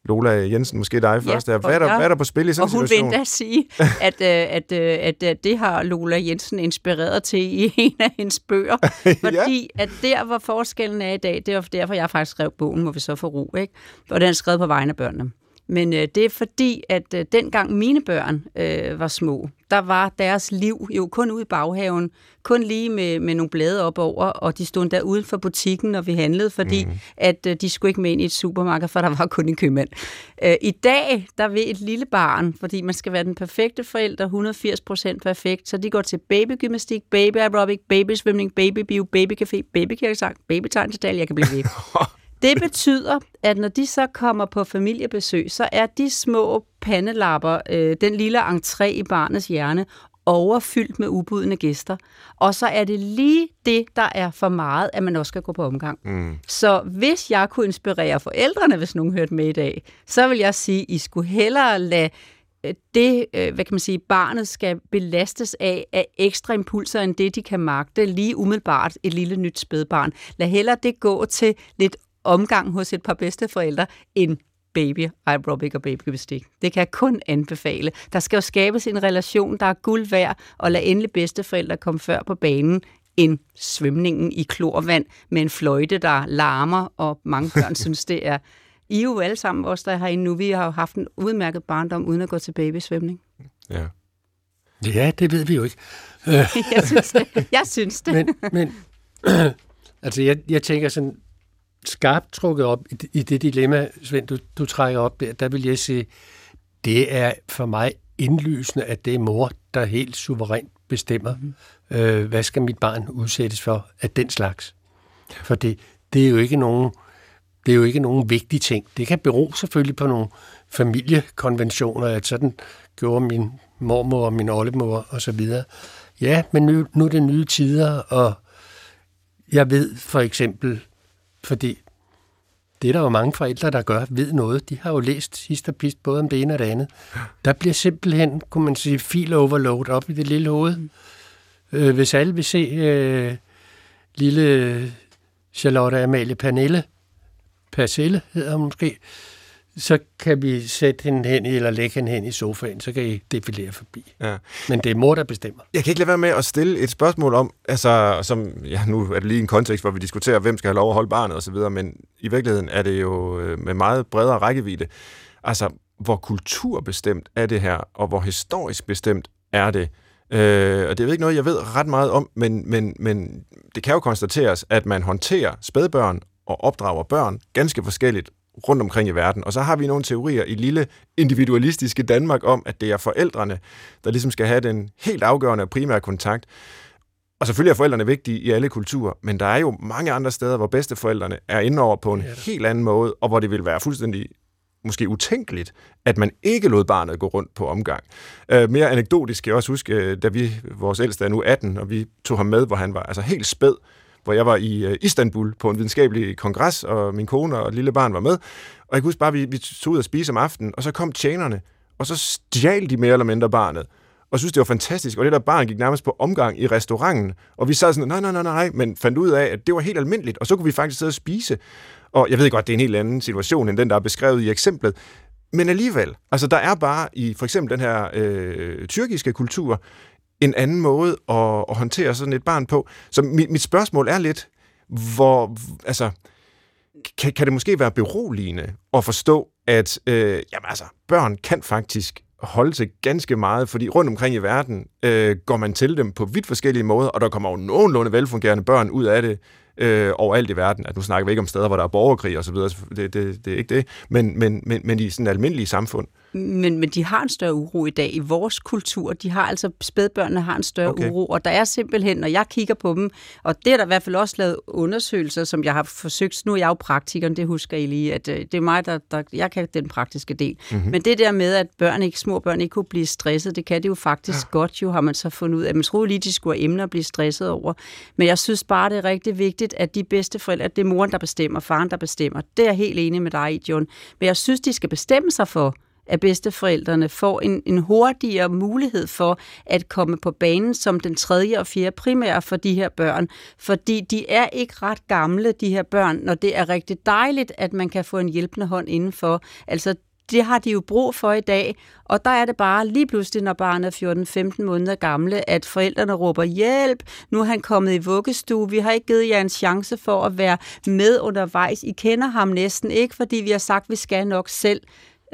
Lola Jensen, måske dig ja, først. Hvad er, der, hvad er der på spil i sådan en situation? Og hun vil endda sige, at, øh, at, øh, at, at det har Lola Jensen inspireret til i en af hendes bøger. Fordi ja. at der, hvor forskellen er i dag, det er derfor, jeg faktisk skrev bogen, må vi så få ro. Ikke? Og den er skrevet på vegne af børnene. Men øh, det er fordi, at øh, dengang mine børn øh, var små, der var deres liv jo kun ude i baghaven, kun lige med, med nogle blade op over, og de stod der uden for butikken, når vi handlede, fordi mm. at øh, de skulle ikke med ind i et supermarked, for der var kun en købmand. Øh, I dag, der vil et lille barn, fordi man skal være den perfekte forælder, 180 procent perfekt, så de går til babygymnastik, baby aerobic, babysvømning, babybio, babykafé, babykirkesang, babytegnstal, jeg kan blive ved. Det betyder, at når de så kommer på familiebesøg, så er de små pandelapper, øh, den lille entré i barnets hjerne, overfyldt med ubudne gæster. Og så er det lige det, der er for meget, at man også skal gå på omgang. Mm. Så hvis jeg kunne inspirere forældrene, hvis nogen hørte med i dag, så vil jeg sige, at I skulle hellere lade øh, det, øh, hvad kan man sige, barnet skal belastes af, af ekstra impulser, end det, de kan magte lige umiddelbart et lille nyt spædbarn. Lad hellere det gå til lidt omgang hos et par bedsteforældre end baby aerobic og babygymnastik. Det kan jeg kun anbefale. Der skal jo skabes en relation, der er guld værd, og lad endelig bedsteforældre komme før på banen end svømningen i klorvand med en fløjte, der larmer, og mange børn synes, det er I er jo alle sammen, os der er herinde nu, vi har jo haft en udmærket barndom, uden at gå til babysvømning. Ja. Ja, det ved vi jo ikke. jeg synes det. Jeg synes det. Men, men altså, jeg, jeg tænker sådan, skarpt trukket op i, det dilemma, Svend, du, du trækker op der, der vil jeg sige, det er for mig indlysende, at det er mor, der helt suverænt bestemmer, mm. øh, hvad skal mit barn udsættes for af den slags. For det, det er jo ikke nogen det er jo ikke nogen vigtige ting. Det kan bero selvfølgelig på nogle familiekonventioner, at sådan gjorde min mormor og min oldemor og så videre. Ja, men nu, nu er det nye tider, og jeg ved for eksempel fordi det er der jo mange forældre, der gør, ved noget. De har jo læst sidst og pist både om det ene og det andet. Der bliver simpelthen, kunne man sige, fil overload op i det lille hoved. Mm. Øh, hvis alle vil se øh, lille Charlotte Amalie Pernille, Persille hedder hun måske, så kan vi sætte hende hen eller lægge hende hen i sofaen, så kan I defilere forbi. Ja. Men det er mor, der bestemmer. Jeg kan ikke lade være med at stille et spørgsmål om, altså, som, ja, nu er det lige en kontekst, hvor vi diskuterer, hvem skal have lov at holde barnet osv., men i virkeligheden er det jo øh, med meget bredere rækkevidde. Altså, hvor kulturbestemt er det her, og hvor historisk bestemt er det, Øh, og det er ikke noget, jeg ved ret meget om, men, men, men det kan jo konstateres, at man håndterer spædbørn og opdrager børn ganske forskelligt rundt omkring i verden. Og så har vi nogle teorier i lille individualistiske Danmark om, at det er forældrene, der ligesom skal have den helt afgørende og primære kontakt. Og selvfølgelig er forældrene vigtige i alle kulturer, men der er jo mange andre steder, hvor bedsteforældrene er inde over på en ja. helt anden måde, og hvor det vil være fuldstændig måske utænkeligt, at man ikke lod barnet gå rundt på omgang. Uh, mere anekdotisk skal jeg også huske, øh, da vi, vores ældste er nu 18, og vi tog ham med, hvor han var altså helt spæd, hvor jeg var i øh, Istanbul på en videnskabelig kongres, og min kone og lille barn var med. Og jeg kan huske bare, at vi, vi tog ud og spise om aftenen, og så kom tjenerne, og så stjal de mere eller mindre barnet og synes, det var fantastisk. Og det der barn gik nærmest på omgang i restauranten, og vi sad sådan, nej, nej, nej, nej, men fandt ud af, at det var helt almindeligt, og så kunne vi faktisk sidde og spise. Og jeg ved godt, det er en helt anden situation, end den, der er beskrevet i eksemplet, men alligevel, altså der er bare i for eksempel den her øh, tyrkiske kultur, en anden måde at, at håndtere sådan et barn på. Så mit, mit spørgsmål er lidt, hvor, altså, kan, kan det måske være beroligende at forstå, at øh, jamen, altså, børn kan faktisk holde til ganske meget, fordi rundt omkring i verden øh, går man til dem på vidt forskellige måder, og der kommer jo nogenlunde velfungerende børn ud af det øh, overalt i verden. At nu snakker vi ikke om steder, hvor der er borgerkrig og så videre, det, det, det er ikke det, men, men, men, men i sådan almindelige samfund. Men, men de har en større uro i dag i vores kultur. De har altså, spædbørnene har en større okay. uro, og der er simpelthen, når jeg kigger på dem, og det er der i hvert fald også lavet undersøgelser, som jeg har forsøgt, nu er jeg jo praktikeren, det husker I lige, at øh, det er mig, der, der jeg kan den praktiske del. Mm-hmm. Men det der med, at børn ikke, små børn ikke kunne blive stresset, det kan det jo faktisk ja. godt jo, har man så fundet ud af. Man troede lige, de skulle have emner at blive stresset over. Men jeg synes bare, det er rigtig vigtigt, at de bedste forældre, at det er moren, der bestemmer, faren, der bestemmer. Det er jeg helt enig med dig i, John. Men jeg synes, de skal bestemme sig for, at bedsteforældrene får en, en hurtigere mulighed for at komme på banen som den tredje og fjerde primære for de her børn. Fordi de er ikke ret gamle, de her børn, når det er rigtig dejligt, at man kan få en hjælpende hånd indenfor. Altså det har de jo brug for i dag, og der er det bare lige pludselig, når barnet er 14-15 måneder gamle, at forældrene råber hjælp, nu er han kommet i vuggestue, vi har ikke givet jer en chance for at være med undervejs, I kender ham næsten ikke, fordi vi har sagt, at vi skal nok selv.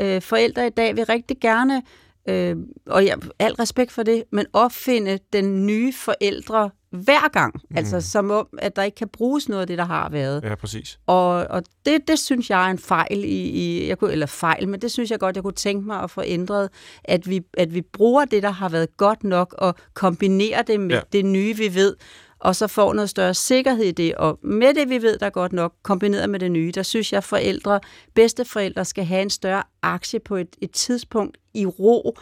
Øh, forældre i dag vil rigtig gerne, øh, og jeg al respekt for det, men opfinde den nye forældre hver gang. Mm. Altså som om, at der ikke kan bruges noget af det, der har været. Ja, præcis. Og, og det, det synes jeg er en fejl i, i jeg kunne, eller fejl, men det synes jeg godt, jeg kunne tænke mig at få ændret, at vi, at vi bruger det, der har været godt nok, og kombinerer det med ja. det nye, vi ved og så får noget større sikkerhed i det. Og med det, vi ved, der godt nok, kombineret med det nye, der synes jeg, at forældre, bedsteforældre skal have en større aktie på et, et tidspunkt i ro.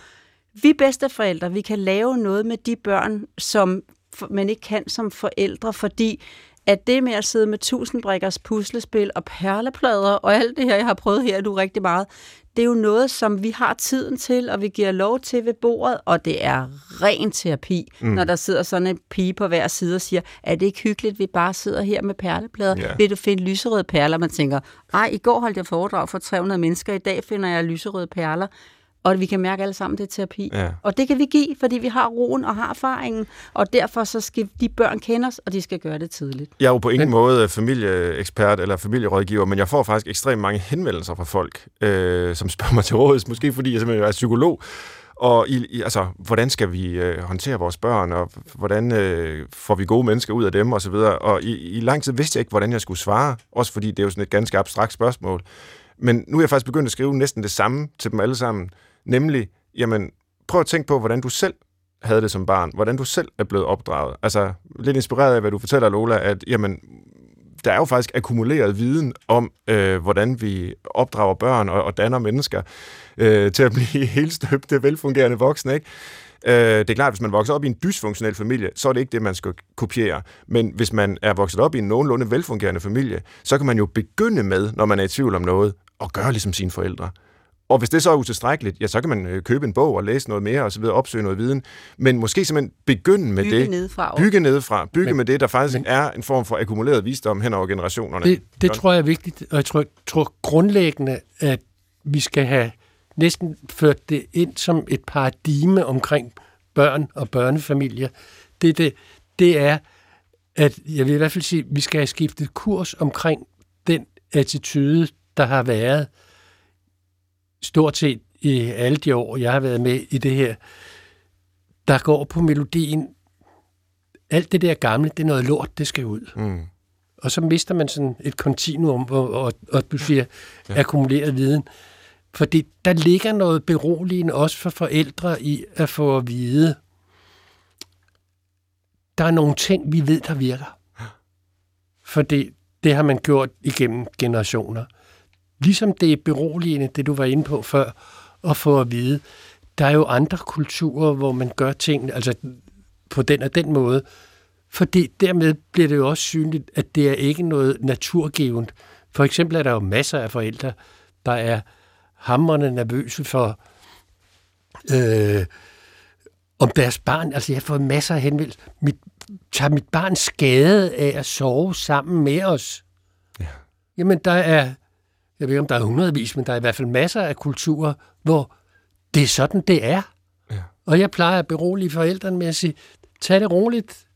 Vi bedsteforældre, vi kan lave noget med de børn, som man ikke kan som forældre, fordi at det med at sidde med tusindbrikkers puslespil og perleplader og alt det her, jeg har prøvet her du rigtig meget, det er jo noget, som vi har tiden til, og vi giver lov til ved bordet, og det er ren terapi, mm. når der sidder sådan en pige på hver side og siger, er det ikke hyggeligt, at vi bare sidder her med perleplader? Yeah. Vil du finde lyserøde perler? Man tænker, ej, i går holdt jeg foredrag for 300 mennesker, i dag finder jeg lyserøde perler og vi kan mærke alle sammen, det er terapi. Ja. Og det kan vi give, fordi vi har roen og har erfaringen, og derfor så skal de børn kende os, og de skal gøre det tidligt. Jeg er jo på ingen men... måde familieekspert eller familierådgiver, men jeg får faktisk ekstremt mange henvendelser fra folk, øh, som spørger mig til råds, måske fordi jeg simpelthen er psykolog, og i, i, altså, hvordan skal vi øh, håndtere vores børn, og hvordan øh, får vi gode mennesker ud af dem, osv. Og, og i, i lang tid vidste jeg ikke, hvordan jeg skulle svare, også fordi det er jo sådan et ganske abstrakt spørgsmål. Men nu er jeg faktisk begyndt at skrive næsten det samme til dem alle sammen, Nemlig, jamen, prøv at tænke på, hvordan du selv havde det som barn, hvordan du selv er blevet opdraget. Altså, lidt inspireret af, hvad du fortæller, Lola, at jamen, der er jo faktisk akkumuleret viden om, øh, hvordan vi opdrager børn og, og danner mennesker øh, til at blive helt støbte, velfungerende voksne, ikke? Øh, det er klart, at hvis man vokser op i en dysfunktionel familie, så er det ikke det, man skal kopiere. Men hvis man er vokset op i en nogenlunde velfungerende familie, så kan man jo begynde med, når man er i tvivl om noget, at gøre ligesom sine forældre. Og hvis det så er utilstrækkeligt, ja, så kan man øh, købe en bog og læse noget mere og så videre, opsøge noget viden. Men måske simpelthen begynde med bygge det. Nedefra. Bygge nedefra. Bygge men, med det, der faktisk men, er en form for akkumuleret visdom hen over generationerne. Det, det tror jeg er vigtigt, og jeg tror, tror grundlæggende, at vi skal have næsten ført det ind som et paradigme omkring børn og børnefamilier. Det, det, det er, at jeg vil i hvert fald sige, at vi skal have skiftet kurs omkring den attitude, der har været stort set i alle de år, jeg har været med i det her, der går på melodien, alt det der gamle, det er noget lort, det skal ud. Mm. Og så mister man sådan et kontinuum, og, og, og du siger, ja. akkumuleret viden. Fordi der ligger noget beroligende også for forældre i at få at vide, der er nogle ting, vi ved, der virker. Fordi det har man gjort igennem generationer. Ligesom det er beroligende, det du var inde på før, at få at vide, der er jo andre kulturer, hvor man gør ting altså på den og den måde, fordi dermed bliver det jo også synligt, at det er ikke noget naturgivet. For eksempel er der jo masser af forældre, der er hammerne nervøse for, øh, om deres barn, altså jeg har fået masser af henvendelser, mit, tager mit barn skade af at sove sammen med os? Ja. Jamen der er, jeg ved ikke om der er hundredvis, men der er i hvert fald masser af kulturer, hvor det er sådan, det er. Ja. Og jeg plejer at berolige forældrene med at sige, tag det roligt,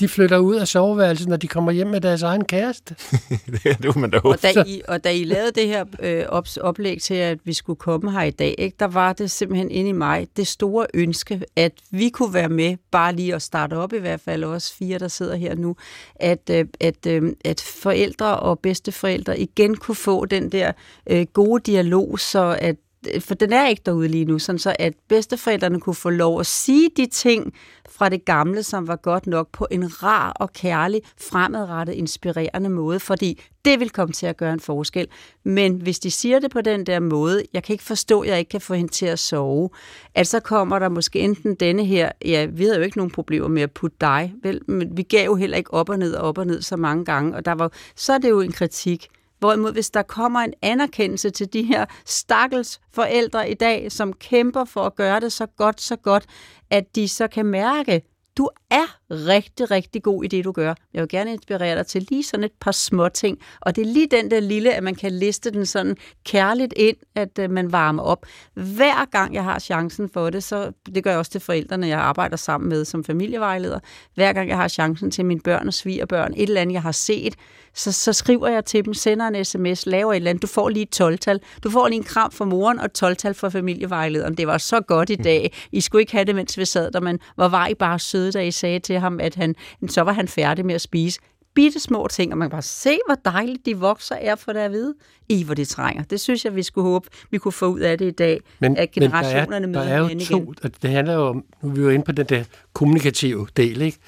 de flytter ud af soveværelset, når de kommer hjem med deres egen kæreste. det er man da og, da I, og da I lavede det her øh, op, oplæg til, at vi skulle komme her i dag, ikke, der var det simpelthen inde i mig det store ønske, at vi kunne være med, bare lige at starte op i hvert fald, også fire, der sidder her nu, at, øh, at, øh, at forældre og bedsteforældre igen kunne få den der øh, gode dialog, så at Øh, for den er ikke derude lige nu, sådan så at bedsteforældrene kunne få lov at sige de ting fra det gamle, som var godt nok, på en rar og kærlig, fremadrettet, inspirerende måde, fordi det vil komme til at gøre en forskel. Men hvis de siger det på den der måde, jeg kan ikke forstå, at jeg ikke kan få hende til at sove, at så kommer der måske enten denne her, ja, vi havde jo ikke nogen problemer med at putte dig, vel, men vi gav jo heller ikke op og ned og op og ned så mange gange, og der var, så er det jo en kritik. Hvorimod, hvis der kommer en anerkendelse til de her stakkels forældre i dag, som kæmper for at gøre det så godt, så godt, at de så kan mærke, du er rigtig, rigtig god i det, du gør. Jeg vil gerne inspirere dig til lige sådan et par små ting. Og det er lige den der lille, at man kan liste den sådan kærligt ind, at øh, man varmer op. Hver gang jeg har chancen for det, så det gør jeg også til forældrene, jeg arbejder sammen med som familievejleder. Hver gang jeg har chancen til mine børn og svigerbørn, et eller andet, jeg har set, så, så skriver jeg til dem, sender en sms, laver et eller andet. Du får lige et 12-tal. Du får lige en kram fra moren og et 12-tal fra familievejlederen. Det var så godt i dag. I skulle ikke have det, mens vi sad der, men hvor var I bare søde, da I sagde til ham, at han, så var han færdig med at spise. Bitte små ting, og man kan bare se, hvor dejligt de vokser er for det at vide. I, hvor det trænger. Det synes jeg, vi skulle håbe, vi kunne få ud af det i dag, men, at generationerne men der er, der er jo to, igen. Det handler jo om, nu er vi jo inde på den der kommunikative del, ikke?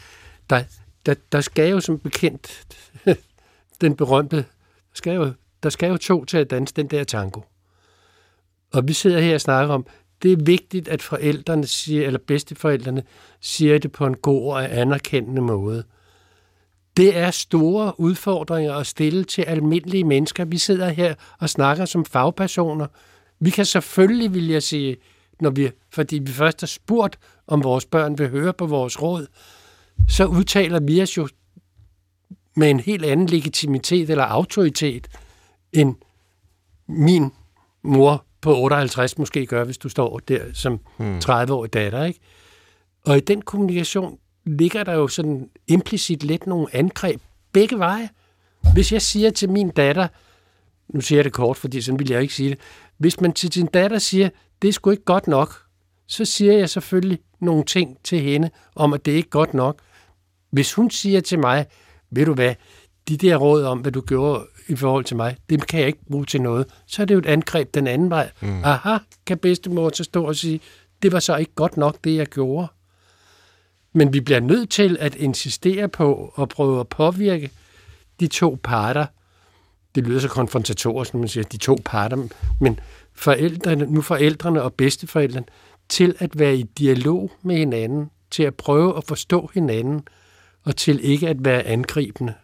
Der, der, der skal jo som bekendt den berømte, der skal, jo, der skal jo to til at danse den der tango. Og vi sidder her og snakker om, det er vigtigt, at forældrene siger, eller bedsteforældrene siger det på en god og anerkendende måde. Det er store udfordringer at stille til almindelige mennesker. Vi sidder her og snakker som fagpersoner. Vi kan selvfølgelig, vil jeg sige, når vi, fordi vi først har spurgt, om vores børn vil høre på vores råd, så udtaler vi os jo med en helt anden legitimitet eller autoritet, end min mor på 58 måske gør, hvis du står der som 30-årig hmm. datter. Ikke? Og i den kommunikation ligger der jo sådan implicit lidt nogle angreb begge veje. Hvis jeg siger til min datter, nu siger jeg det kort, fordi sådan vil jeg ikke sige det, hvis man til sin datter siger, det er sgu ikke godt nok, så siger jeg selvfølgelig nogle ting til hende om, at det er ikke godt nok. Hvis hun siger til mig, ved du hvad, de der råd om, hvad du gjorde i forhold til mig, det kan jeg ikke bruge til noget. Så er det jo et angreb den anden vej. Mm. Aha, kan bedstemor så stå og sige, det var så ikke godt nok, det jeg gjorde. Men vi bliver nødt til at insistere på at prøve at påvirke de to parter. Det lyder så konfrontatorisk, når man siger de to parter, men forældrene, nu forældrene og bedsteforældrene, til at være i dialog med hinanden, til at prøve at forstå hinanden, og til ikke at være angribende,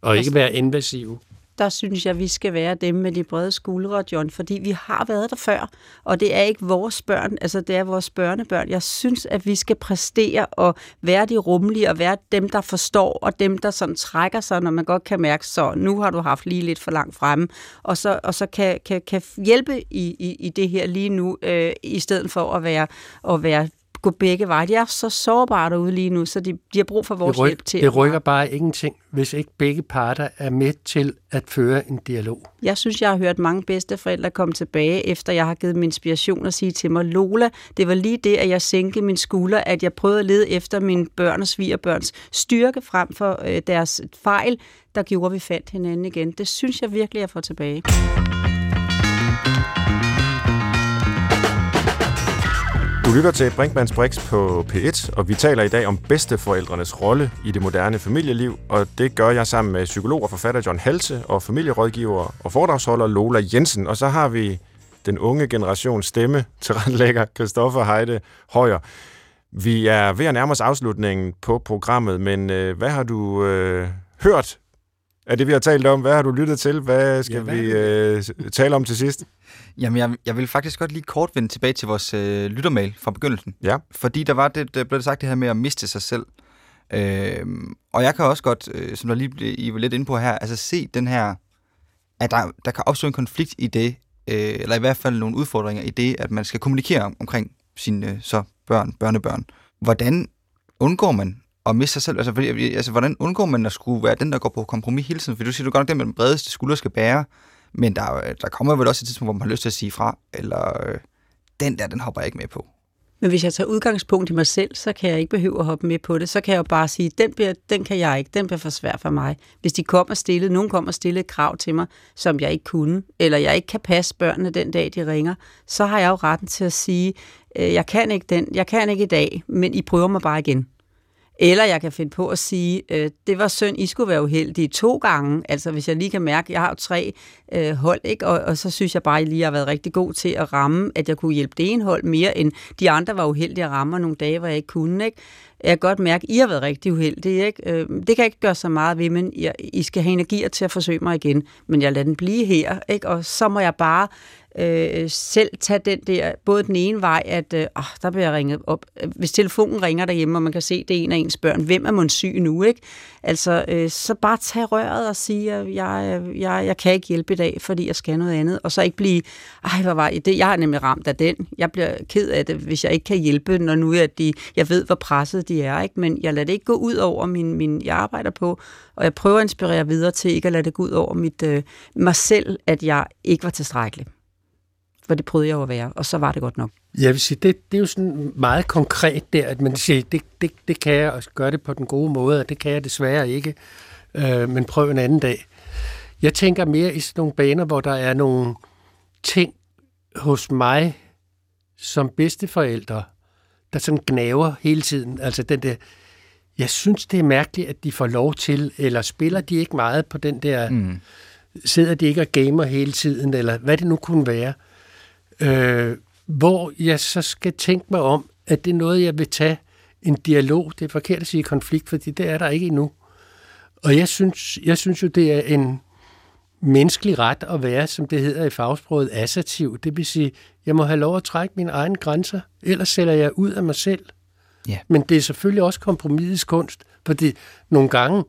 og ikke være invasive der synes jeg, vi skal være dem med de brede skuldre, John, fordi vi har været der før, og det er ikke vores børn, altså det er vores børnebørn. Jeg synes, at vi skal præstere og være de rummelige, og være dem, der forstår, og dem, der sådan trækker sig, når man godt kan mærke, så nu har du haft lige lidt for langt fremme, og så, og så kan, kan, kan hjælpe i, i, i det her lige nu, øh, i stedet for at være, at være gå begge veje. De er så sårbare derude lige nu, så de, de har brug for vores det ryk, hjælp til. Det rykker bare ingenting, hvis ikke begge parter er med til at føre en dialog. Jeg synes, jeg har hørt mange bedsteforældre komme tilbage, efter jeg har givet dem inspiration og sige til mig, Lola, det var lige det, at jeg sænkede min skulder, at jeg prøvede at lede efter mine børn og svigerbørns styrke frem for øh, deres fejl, der gjorde, at vi fandt hinanden igen. Det synes jeg virkelig, jeg får tilbage. Du lytter til Brinkmanns Brix på P1, og vi taler i dag om bedsteforældrenes rolle i det moderne familieliv, og det gør jeg sammen med psykolog og forfatter John Halse og familierådgiver og foredragsholder Lola Jensen. Og så har vi den unge generations stemme til retlægger Christoffer Heide Højer. Vi er ved at nærme os afslutningen på programmet, men øh, hvad har du øh, hørt af det, vi har talt om? Hvad har du lyttet til? Hvad skal ja, hvad vi øh, tale om til sidst? Jamen, jeg, jeg vil faktisk godt lige kort vende tilbage til vores øh, lyttermail fra begyndelsen. Ja. Fordi der var det, der blev sagt det her med at miste sig selv. Øh, og jeg kan også godt, øh, som der lige blev, I var lidt inde på her, altså se den her, at der, der kan opstå en konflikt i det, øh, eller i hvert fald nogle udfordringer i det, at man skal kommunikere om, omkring sine øh, så børn, børnebørn. Hvordan undgår man at miste sig selv? Altså, fordi, altså, hvordan undgår man at skulle være den, der går på kompromis hele tiden? For du siger, du godt nok, den med den bredeste skulder skal bære, men der, der kommer vel også et tidspunkt, hvor man har lyst til at sige fra, eller øh, den der, den hopper jeg ikke med på. Men hvis jeg tager udgangspunkt i mig selv, så kan jeg ikke behøve at hoppe med på det. Så kan jeg jo bare sige, den, bliver, den kan jeg ikke, den bliver for svær for mig. Hvis de kommer stille, nogen kommer stille et krav til mig, som jeg ikke kunne, eller jeg ikke kan passe børnene den dag, de ringer, så har jeg jo retten til at sige, øh, jeg kan ikke den, jeg kan ikke i dag, men I prøver mig bare igen. Eller jeg kan finde på at sige, øh, det var synd, I skulle være uheldige to gange. Altså hvis jeg lige kan mærke, jeg har jo tre øh, hold, ikke? Og, og så synes jeg bare, at I lige har været rigtig god til at ramme, at jeg kunne hjælpe det ene hold mere, end de andre var uheldige at ramme nogle dage, hvor jeg ikke kunne. Ikke? Jeg kan godt mærke, at I har været rigtig uheldige. Ikke? Øh, det kan jeg ikke gøre så meget ved, men jeg, I skal have energier til at forsøge mig igen. Men jeg lader den blive her, ikke? og så må jeg bare øh, selv tage den der, både den ene vej, at øh, ah, der bliver jeg ringet op. Hvis telefonen ringer derhjemme, og man kan se, det er en af ens børn, hvem er man syg nu, ikke? Altså, øh, så bare tage røret og sige, at jeg, jeg, jeg kan ikke hjælpe i dag, fordi jeg skal noget andet. Og så ikke blive, ej, hvor var det? Jeg er nemlig ramt af den. Jeg bliver ked af det, hvis jeg ikke kan hjælpe, når nu at de, jeg ved, hvor presset de er, ikke? Men jeg lader det ikke gå ud over min, min jeg arbejder på, og jeg prøver at inspirere videre til ikke at lade det gå ud over mit, øh, mig selv, at jeg ikke var tilstrækkelig for det prøvede jeg jo at være, og så var det godt nok. Jeg vil sige, det, det er jo sådan meget konkret der, at man siger, det, det, det kan jeg, og gøre det på den gode måde, og det kan jeg desværre ikke, øh, men prøv en anden dag. Jeg tænker mere i sådan nogle baner, hvor der er nogle ting hos mig som bedsteforældre, der sådan gnaver hele tiden. Altså den der, jeg synes, det er mærkeligt, at de får lov til, eller spiller de ikke meget på den der, mm. sidder de ikke og gamer hele tiden, eller hvad det nu kunne være øh, hvor jeg så skal tænke mig om, at det er noget, jeg vil tage en dialog. Det er forkert at sige konflikt, fordi det er der ikke endnu. Og jeg synes, jeg synes jo, det er en menneskelig ret at være, som det hedder i fagsproget, assertiv. Det vil sige, jeg må have lov at trække mine egne grænser, ellers sælger jeg ud af mig selv. Ja. Men det er selvfølgelig også kompromisets kunst, fordi nogle gange,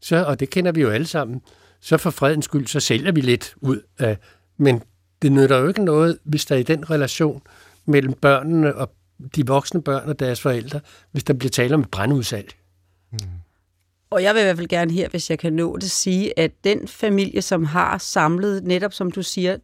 så, og det kender vi jo alle sammen, så for fredens skyld, så sælger vi lidt ud af, men det nytter jo ikke noget, hvis der i den relation mellem børnene og de voksne børn og deres forældre, hvis der bliver tale om et brandudsalg. Mm. Og jeg vil i hvert fald gerne her, hvis jeg kan nå det, sige, at den familie, som har samlet, netop som du siger,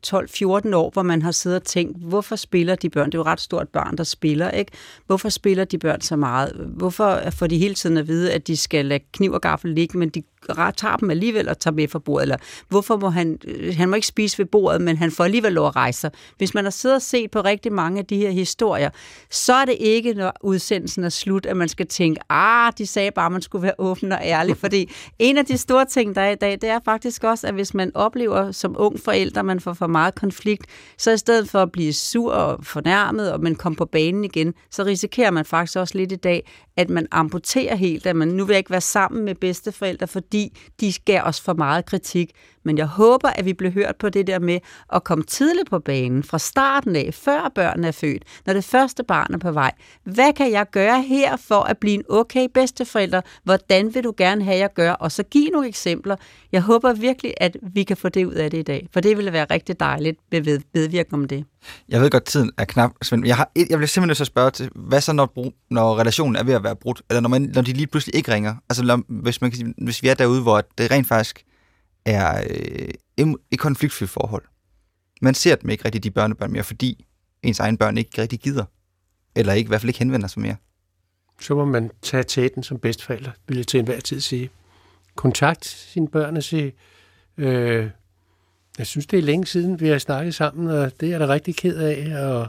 12-14 år, hvor man har siddet og tænkt, hvorfor spiller de børn? Det er jo ret stort barn, der spiller, ikke? Hvorfor spiller de børn så meget? Hvorfor får de hele tiden at vide, at de skal lade kniv og gaffel ligge, men de tager dem alligevel og tager med fra bordet, eller hvorfor må han, øh, han må ikke spise ved bordet, men han får alligevel lov at rejse sig. Hvis man har siddet og set på rigtig mange af de her historier, så er det ikke, når udsendelsen er slut, at man skal tænke, ah, de sagde bare, at man skulle være åben og ærlig, fordi en af de store ting, der er i dag, det er faktisk også, at hvis man oplever som ung forælder, man får for meget konflikt, så i stedet for at blive sur og fornærmet, og man kommer på banen igen, så risikerer man faktisk også lidt i dag, at man amputerer helt, at man nu vil ikke være sammen med bedsteforældre, fordi de gav os for meget kritik. Men jeg håber, at vi bliver hørt på det der med at komme tidligt på banen, fra starten af, før børnene er født, når det første barn er på vej. Hvad kan jeg gøre her for at blive en okay bedsteforælder? Hvordan vil du gerne have, at jeg gør? Og så give nogle eksempler. Jeg håber virkelig, at vi kan få det ud af det i dag, for det ville være rigtig dejligt ved vedvirkning om det. Jeg ved godt, tiden er knap, Svend. Jeg, har, jeg bliver simpelthen nødt til at spørge til, hvad så, når, når relationen er ved at være brudt? Eller når, man, når de lige pludselig ikke ringer? Altså, når, hvis, man kan sige, hvis vi er derude, hvor det rent faktisk er øh, et konfliktfyldt forhold. Man ser dem ikke rigtig, de børnebørn mere, fordi ens egen børn ikke rigtig gider. Eller ikke, i hvert fald ikke henvender sig mere. Så må man tage tæten som bedstforælder, vil jeg til enhver tid sige. Kontakt sine børn og sige, øh, jeg synes, det er længe siden, vi har snakket sammen, og det er jeg da rigtig ked af, og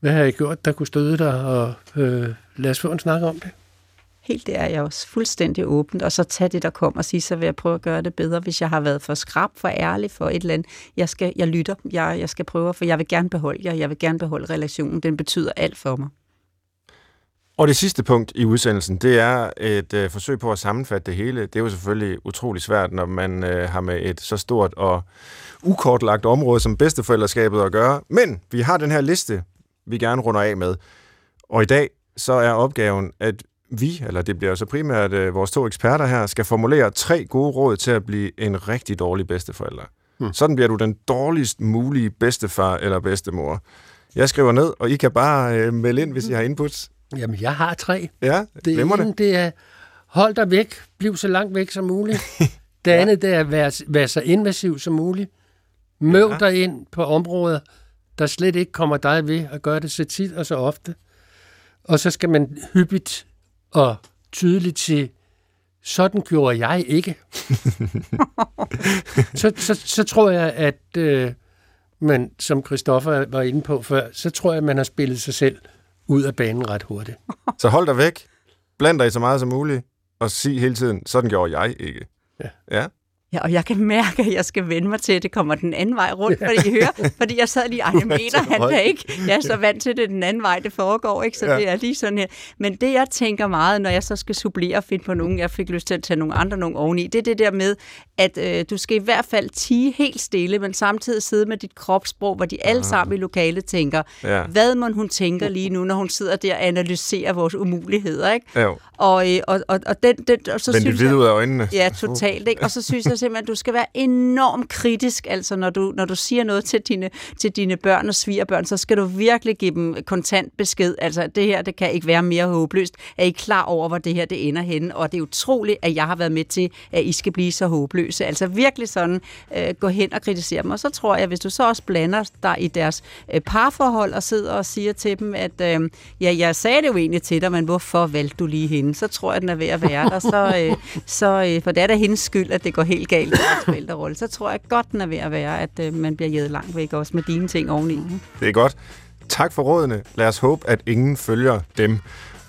hvad har jeg gjort, der kunne støde dig, og øh, lad os få en snak om det. Helt det er jeg også fuldstændig åbent, og så tage det, der kommer og sige, så vil jeg prøve at gøre det bedre, hvis jeg har været for skrab, for ærlig, for et eller andet. Jeg, skal, jeg lytter, jeg, jeg skal prøve, for jeg vil gerne beholde jer, jeg vil gerne beholde relationen, den betyder alt for mig. Og det sidste punkt i udsendelsen, det er et øh, forsøg på at sammenfatte det hele. Det er jo selvfølgelig utrolig svært, når man øh, har med et så stort og ukortlagt område som bedsteforældreskabet at gøre. Men vi har den her liste, vi gerne runder af med. Og i dag så er opgaven, at vi, eller det bliver så primært øh, vores to eksperter her, skal formulere tre gode råd til at blive en rigtig dårlig bedsteforælder. Hmm. Sådan bliver du den dårligst mulige bedstefar eller bedstemor. Jeg skriver ned, og I kan bare øh, melde ind, hvis I har inputs. Jamen, jeg har tre. Ja, det ene, det. det er, hold dig væk, bliv så langt væk som muligt. Det ja. andet, det er, vær, vær så invasiv som muligt. Møv ja. dig ind på områder, der slet ikke kommer dig ved at gøre det så tit og så ofte. Og så skal man hyppigt og tydeligt sige, sådan gjorde jeg ikke. så, så, så tror jeg, at øh, man, som Christoffer var inde på før, så tror jeg, at man har spillet sig selv ud af banen ret hurtigt. Så hold dig væk, bland dig så meget som muligt, og sig hele tiden, sådan gjorde jeg ikke. Ja. ja. Ja, og jeg kan mærke, at jeg skal vende mig til, at det kommer den anden vej rundt, fordi I hører, fordi jeg sad lige, ej, jeg mener han da ikke. Jeg er så vant til, at det den anden vej, det foregår, ikke? Så ja. det er lige sådan her. Men det, jeg tænker meget, når jeg så skal supplere og finde på nogen, jeg fik lyst til at tage nogle andre nogen oveni, det er det der med, at øh, du skal i hvert fald tige helt stille, men samtidig sidde med dit kropssprog, hvor de alle ah. sammen i lokalet tænker, ja. hvad må hun tænker lige nu, når hun sidder der og analyserer vores umuligheder, ikke? Ja. Og, øh, og, og, og, den, den, og så Men synes jeg, ud af øjnene. Ja, totalt, ikke? Og så synes jeg simpelthen, at du skal være enormt kritisk, altså når du, når du siger noget til dine, til dine børn og svigerbørn, så skal du virkelig give dem kontant besked. Altså, det her, det kan ikke være mere håbløst. Er I klar over, hvor det her det ender henne? Og det er utroligt, at jeg har været med til, at I skal blive så håbløse. Altså virkelig sådan, øh, gå hen og kritisere dem. Og så tror jeg, hvis du så også blander dig i deres øh, parforhold og sidder og siger til dem, at øh, ja, jeg sagde det jo egentlig til dig, men hvorfor valgte du lige hende? Så tror jeg, den er ved at være der. Så, øh, så, øh, for det er da hendes skyld, at det går helt galt forældrerolle, så tror jeg godt, den er ved at være, at øh, man bliver jævet langt væk også med dine ting oveni. Det er godt. Tak for rådene. Lad os håbe, at ingen følger dem.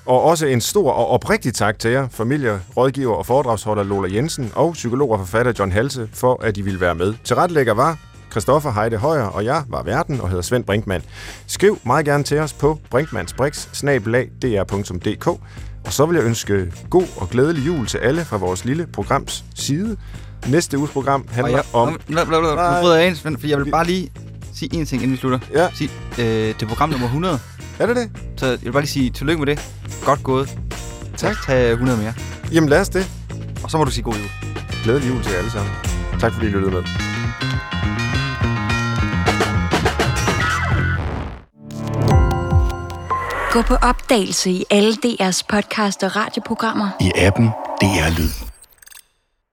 Og også en stor og oprigtig tak til jer, familie, rådgiver og foredragsholder Lola Jensen og psykolog og forfatter John Halse, for at I ville være med. Til retlægger var Christoffer Heide Højer, og jeg var verden og hedder Svend Brinkmann. Skriv meget gerne til os på brinkmannsbrix.dr.dk og så vil jeg ønske god og glædelig jul til alle fra vores lille programs side. Næste uges program handler jeg, om... Nu bryder jeg ind, for jeg vil bare lige sige en ting, inden vi slutter. Ja. Sig, øh, det er program nummer 100. Er det det? Så jeg vil bare lige sige tillykke med det. Godt gået. Tak. Tag 100 mere. Jamen lad os det. Og så må du sige god jul. Glædelig jul til jer alle sammen. Tak fordi I lyttede med. Gå på opdagelse i alle DR's podcast og radioprogrammer. I appen DR Lyd.